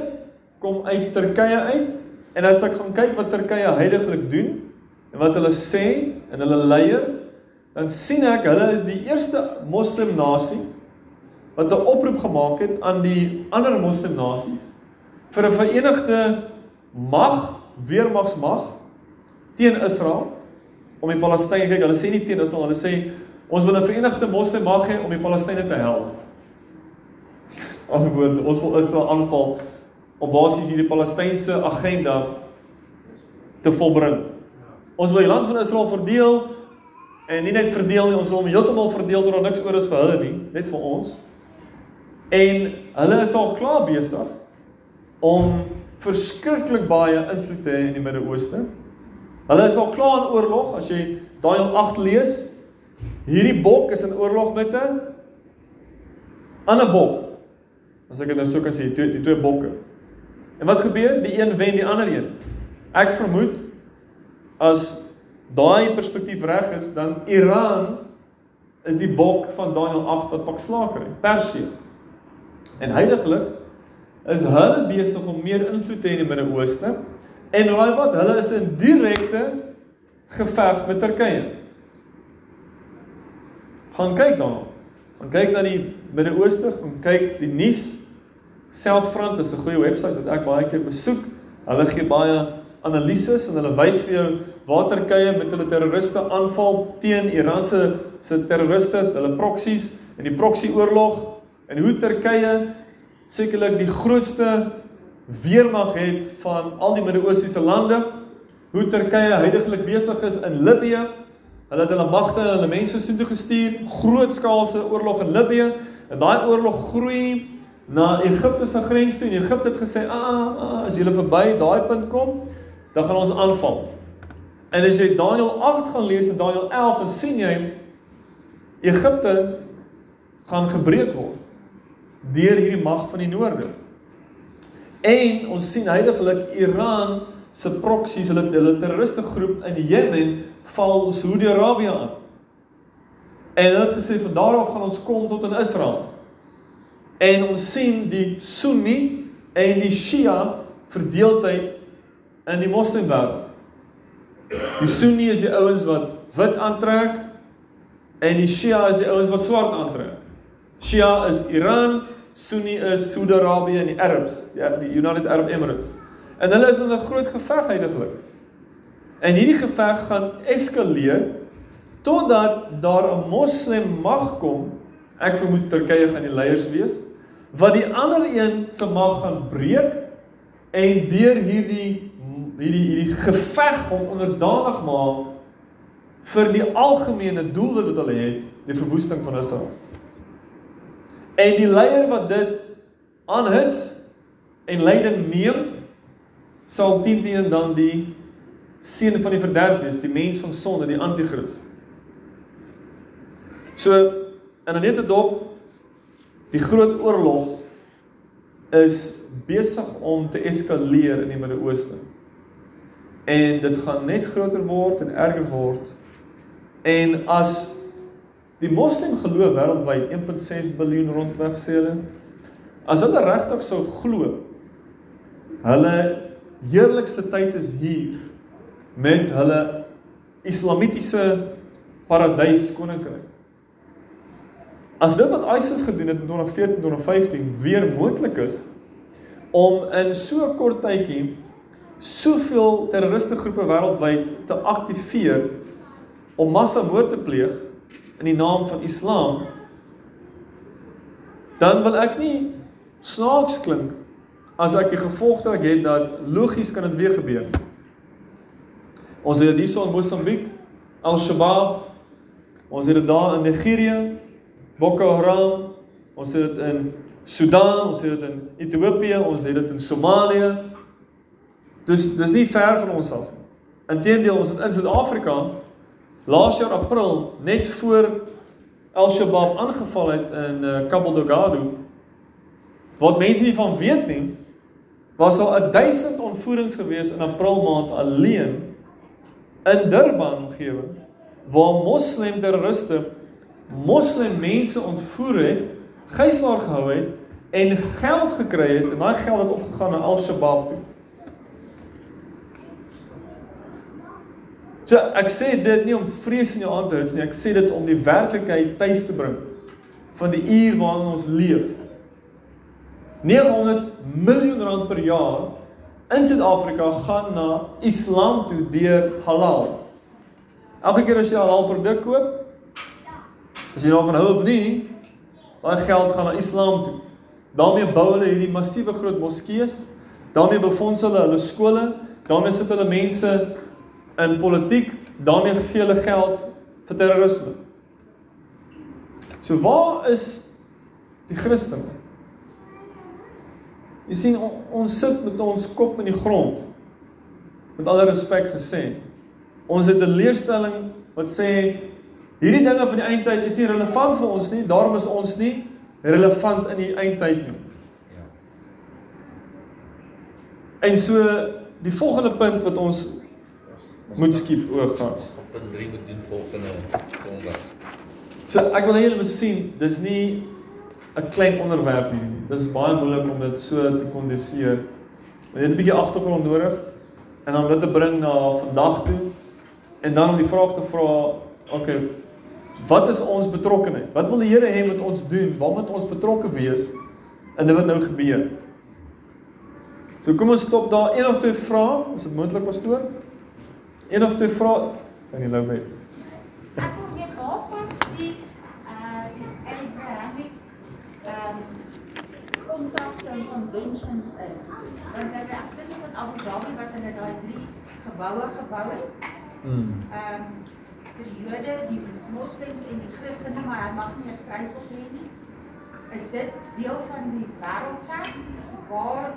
kom uit Turkye uit en as ek gaan kyk wat Turkye heidaglik doen en wat hulle sê en hulle leier dan sien ek hulle is die eerste moslim nasie wat 'n oproep gemaak het aan die ander moslim nasies vir 'n verenigde mag, weermagsmag teen Israel om die Palestynë kyk, hulle sê nie teen Israel, hulle sê ons wil 'n verenigde moslim mag hê om die Palestynë te help. Antwoord, ons wil Israel aanval om basies hierdie Palestynse agenda te volbring. Ons wil die land van Israel verdeel en nie net verdeel nie, ons wil hom heeltemal verdeel tot daar niks oor is vir hulle nie, net vir ons. En hulle is al klaar besig om verskriklik baie invloed te hê in die Midde-Ooste. Hulle is al klaar in oorlog. As jy Daniël 8 lees, hierdie bok is in oorlog met 'n ander bok. As ek dit nou so kan sê, die, die twee bokke. En wat gebeur? Die een wen die ander een. Ek vermoed as daai perspektief reg is, dan Iran is die bok van Daniël 8 wat pak slaker en Persië. En heidaglik is hulle besig om meer invloed te hê in die Midde-Ooste En raai wat? Hulle is in direkte geveg met Turkye. Gaan kyk daarna. Gaan kyk na die Midde-Ooste, gaan kyk die nuus. Selfront is 'n goeie webwerf wat ek baie keer besoek. Hulle gee baie analises en hulle wys vir jou waar Turkye met hulle terroriste aanval teen Iran se se terroriste, hulle proksies en die proksi oorlog en hoe Turkye sekerlik die grootste weermag het van al die Midde-Oostiese lande, hoe Turkye heidaglik besig is in Libië. Hulle het hulle magte en hulle mense soontoe gestuur, grootskaalse oorlog in Libië en daai oorlog groei na Egipte se grens toe en Egipte het gesê, "Aa, ah, ah, as julle verby daai punt kom, dan gaan ons aanval." En as jy Daniël 8 gaan lees en Daniël 11, dan sien jy Egipte gaan gebreek word deur hierdie mag van die noorde. En ons sien heidaglik Iran se proksies, hulle hulle terroriste groep in Jemen val Saudi-Arabië aan. En hulle het gesê van daar af gaan ons kom tot in Israel. En ons sien die Sunni en die Shia verdeeldheid in die moslimwêreld. Die Sunni is die ouens wat wit aantrek en die Shia is die ouens wat swart aantrek. Shia is Iran, Sunni is Saudi-Arabië en die Arabs, die, United Arab Emirates. En hulle is in 'n groot geveg heidaglik. En hierdie geveg gaan eskaleer totdat daar 'n moslem mag kom. Ek vermoed Turkye gaan die leiers wees wat die ander een se mag gaan breek en deur hierdie hierdie hierdie geveg hom onderdanig maak vir die algemene doel wat hulle het, die verwoesting van Israel. En die leier wat dit aanhits en leiding neem sal teen teen dan die seun van die verderf wees, die mens van sonde, die anti-kris. So in 'n nette dop die groot oorlog is besig om te eskaleer in die Midde-Ooste. En dit gaan net groter word en erger word. En as Die moslim geloof wêreldwyd 1.6 miljard rondweg sê hulle. As hulle regtig sou glo hulle heerlikste tyd is hier met hulle islamitiese paradys koninkryk. As dit wat ISIS gedoen het in 2014 2015 weer moontlik is om in so 'n kort tydjie soveel terroriste groepe wêreldwyd te aktiveer om massamoord te pleeg in die naam van Islam, dan wil ek nie snaaks klink as ek die gevolgtrekk het dat logies kan dit weer gebeur. Ons het dit hierso in Mosambiek, Al-Shabaab, ons het dit daar in Nigerië, Boko Haram, ons het dit in Sudan, ons het dit in Ethiopië, ons het dit in Somalië. Dus dis nie ver van ons af. Inteendeel, ons het in Suid-Afrika laas jaar April net voor Al-Shabaab aangeval het in uh, Cabo Delgado wat mense nie van weet nie was al 1000 ontvoerings gewees in April maand alleen in Durban omgewing waar moslem terroriste moslem mense ontvoer het, gijslaar gehou het en geld gekry het en daai geld het opgegaan na Al-Shabaab toe. So ek sê dit nie om vrees in jou aan te hou nie, ek sê dit om die werklikheid tuis te bring van die uur waarin ons leef. 900 miljoen rand per jaar in Suid-Afrika gaan na Islam toe deur halal. Elke keer as jy 'n halal produk koop, as jy daarvan hou of nie, daai geld gaan na Islam toe. daarmee bou hulle hierdie massiewe groot moskeeë, daarmee befonds hulle hulle skole, daarmee sit hulle mense in politiek, daarmee gee hulle geld vir terrorisme. So waar is die Christene? Jy sien on, ons sit met ons kop in die grond. Met alle respek gesê. Ons het 'n leerstelling wat sê hierdie dinge van die eindtyd is nie relevant vir ons nie, daarom is ons nie relevant in die eindtyd nie. En so die volgende punt wat ons moet skiep oor. Op punt 3 moet doen volgende Sondag. So ek wil hê julle moet sien, dis nie 'n klein onderwerp nie. Dis baie moeilik om dit so te kondenseer. Jy het 'n bietjie agtergrond nodig en dan dit te bring na vandag toe en dan om die vraag te vra, okay, wat is ons betrokkeheid? Wat wil die Here hê moet ons doen? Waar moet ons betrokke wees in dit wat nou gebeur? So kom ons stop daar. Een of twee vrae, is dit moontlik pastoor? Een of twee vrae kan jy nou met. Ek wil weet waar pas die uh die Abrahamic um kontrakte en conventions in. Want ek ek dink dit is in Abu Dhabi wat hulle daai drie geboue gebou het. Mm. Um vir die Jode, die moslems en die Christene, maar hy mag nie 'n kruis op hê nie. Is dit deel van die wêreldkerk waar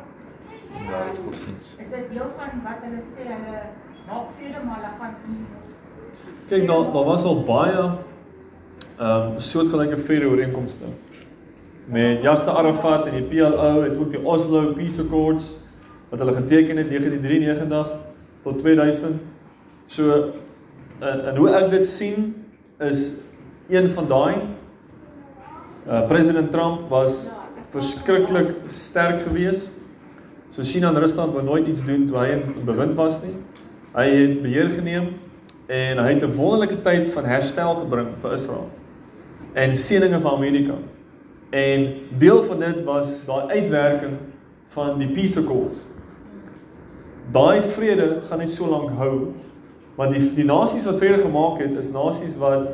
Ja, sins. is dit deel van wat hulle sê hulle maak vrede maar hulle gaan nie Kyk daar daar was al baie ehm um, soortgelyke vrede ooreenkomste. met Yasser Arafat en die PLO het ook die Oslo Peace Accords wat hulle geteken het 1993 tot 2000. So en, en hoe ek dit sien is een van daai uh, president Trump was verskriklik sterk geweest. So China en Rusland wou nooit iets doen toe hy in bewind was nie. Hy het beheer geneem en hy het 'n wonderlike tyd van herstel gebring vir Israel en seëninge van Amerika. En deel van dit was daai uitwerking van die Peace Accords. Daai vrede gaan net so lank hou, want die die nasies wat vrede gemaak het, is nasies wat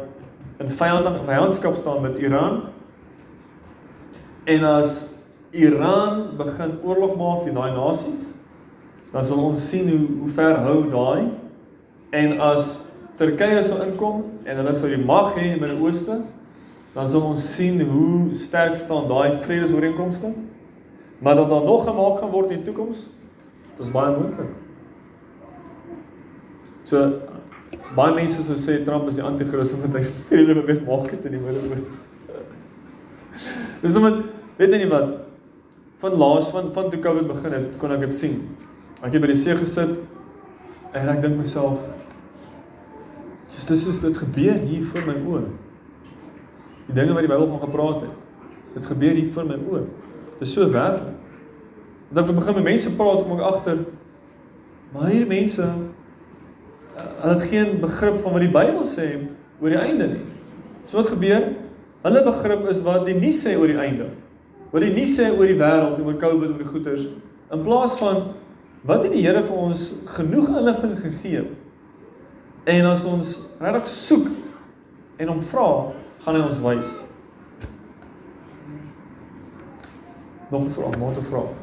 in vyanding vyandskap staan met Iran. En as Iran begin oorlog maak teen daai nasies, dan sal ons sien hoe hoe ver hou daai. En as Turkye sou inkom en hulle sou die mag hê in die Midde-Ooste, dan sal ons sien hoe sterk staan daai vredesooreenkomste. Maar dat daar nog gemaak gaan word in die toekoms, dis baie moontlik. So baie mense sou sê Trump is die anti-kristus want hy <laughs> vrede probeer maak het in die Midde-Ooste. <laughs> Dis omdat weet jy nie wat van laas van van toe Covid begin het, kon ek dit sien. Ek het by die see gesit en ek dink myself Dis dis is dit gebeur hier voor my oë. Die dinge wat die Bybel van gepraat het. Dit gebeur hier voor my oë. Dit is so werklik. Dat ek begin met mense praat kom ek agter maar hier mense hulle het geen begrip van wat die Bybel sê oor die einde nie. So wat gebeur? Hulle begrip is wat die nuus sê oor die einde. Wat die nuus sê oor die wêreld, oor COVID en die goeters in plaas van wat het die Here vir ons genoeg inligting gegee? En as ons regtig soek en hom vra, gaan hy ons wys. Nog 'n vraag, nog 'n vraag.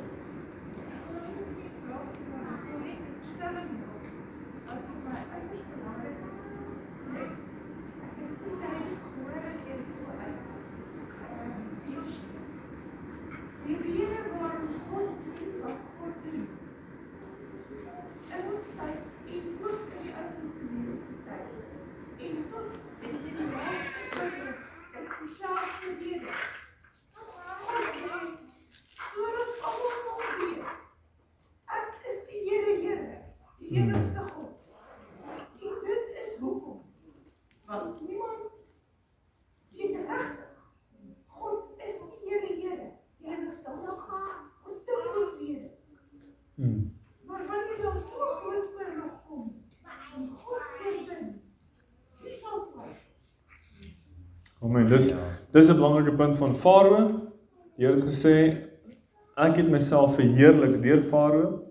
Die rede waarom God doen wat God doen. In ons tyd en ook in die Ou Testamentiese tyd. En tot in die laaste tyd is dieselfde rede. God sê sodat almal sal weet ek is die Here Here, die enigste God. En dit is hoekom. Want niemand weet regtig God is die Here Here, die enigste God. Ons dink ons weet dit. Hmm. Maar wanneer daar so groot oorlog kom, en God oorwin, wie sal vlug? Dis dis 'n belangrike punt van Farao. Die Here het gesê ek het myself verheerlik deur Farao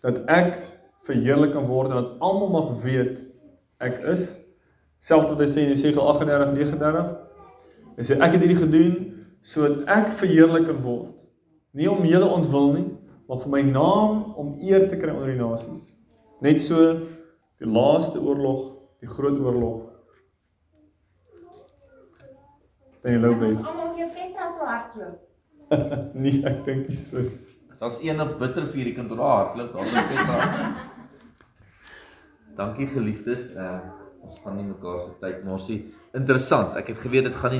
dat ek verheerlik kan word en dat almal mag weet ek is selfs wat hy sê in Jesaja 38:39. Hy sê ek het hierdie gedoen sodat ek verheerlik kan word. Nie om julle ontwil nie, maar vir my naam om eer te kry onder die nasies. Net so die laaste oorlog, die groot oorlog. Dan jy loop by. Almal jou pet aan toe hardloop. <laughs> Nee, ek dink nie so. Daar's een op bittervuur, jy kan daar hardloop, daar's 'n Petra. Dankie geliefdes. Uh ons gaan nie mekaar se tyd maar sê interessant. Ek het geweet dit gaan nie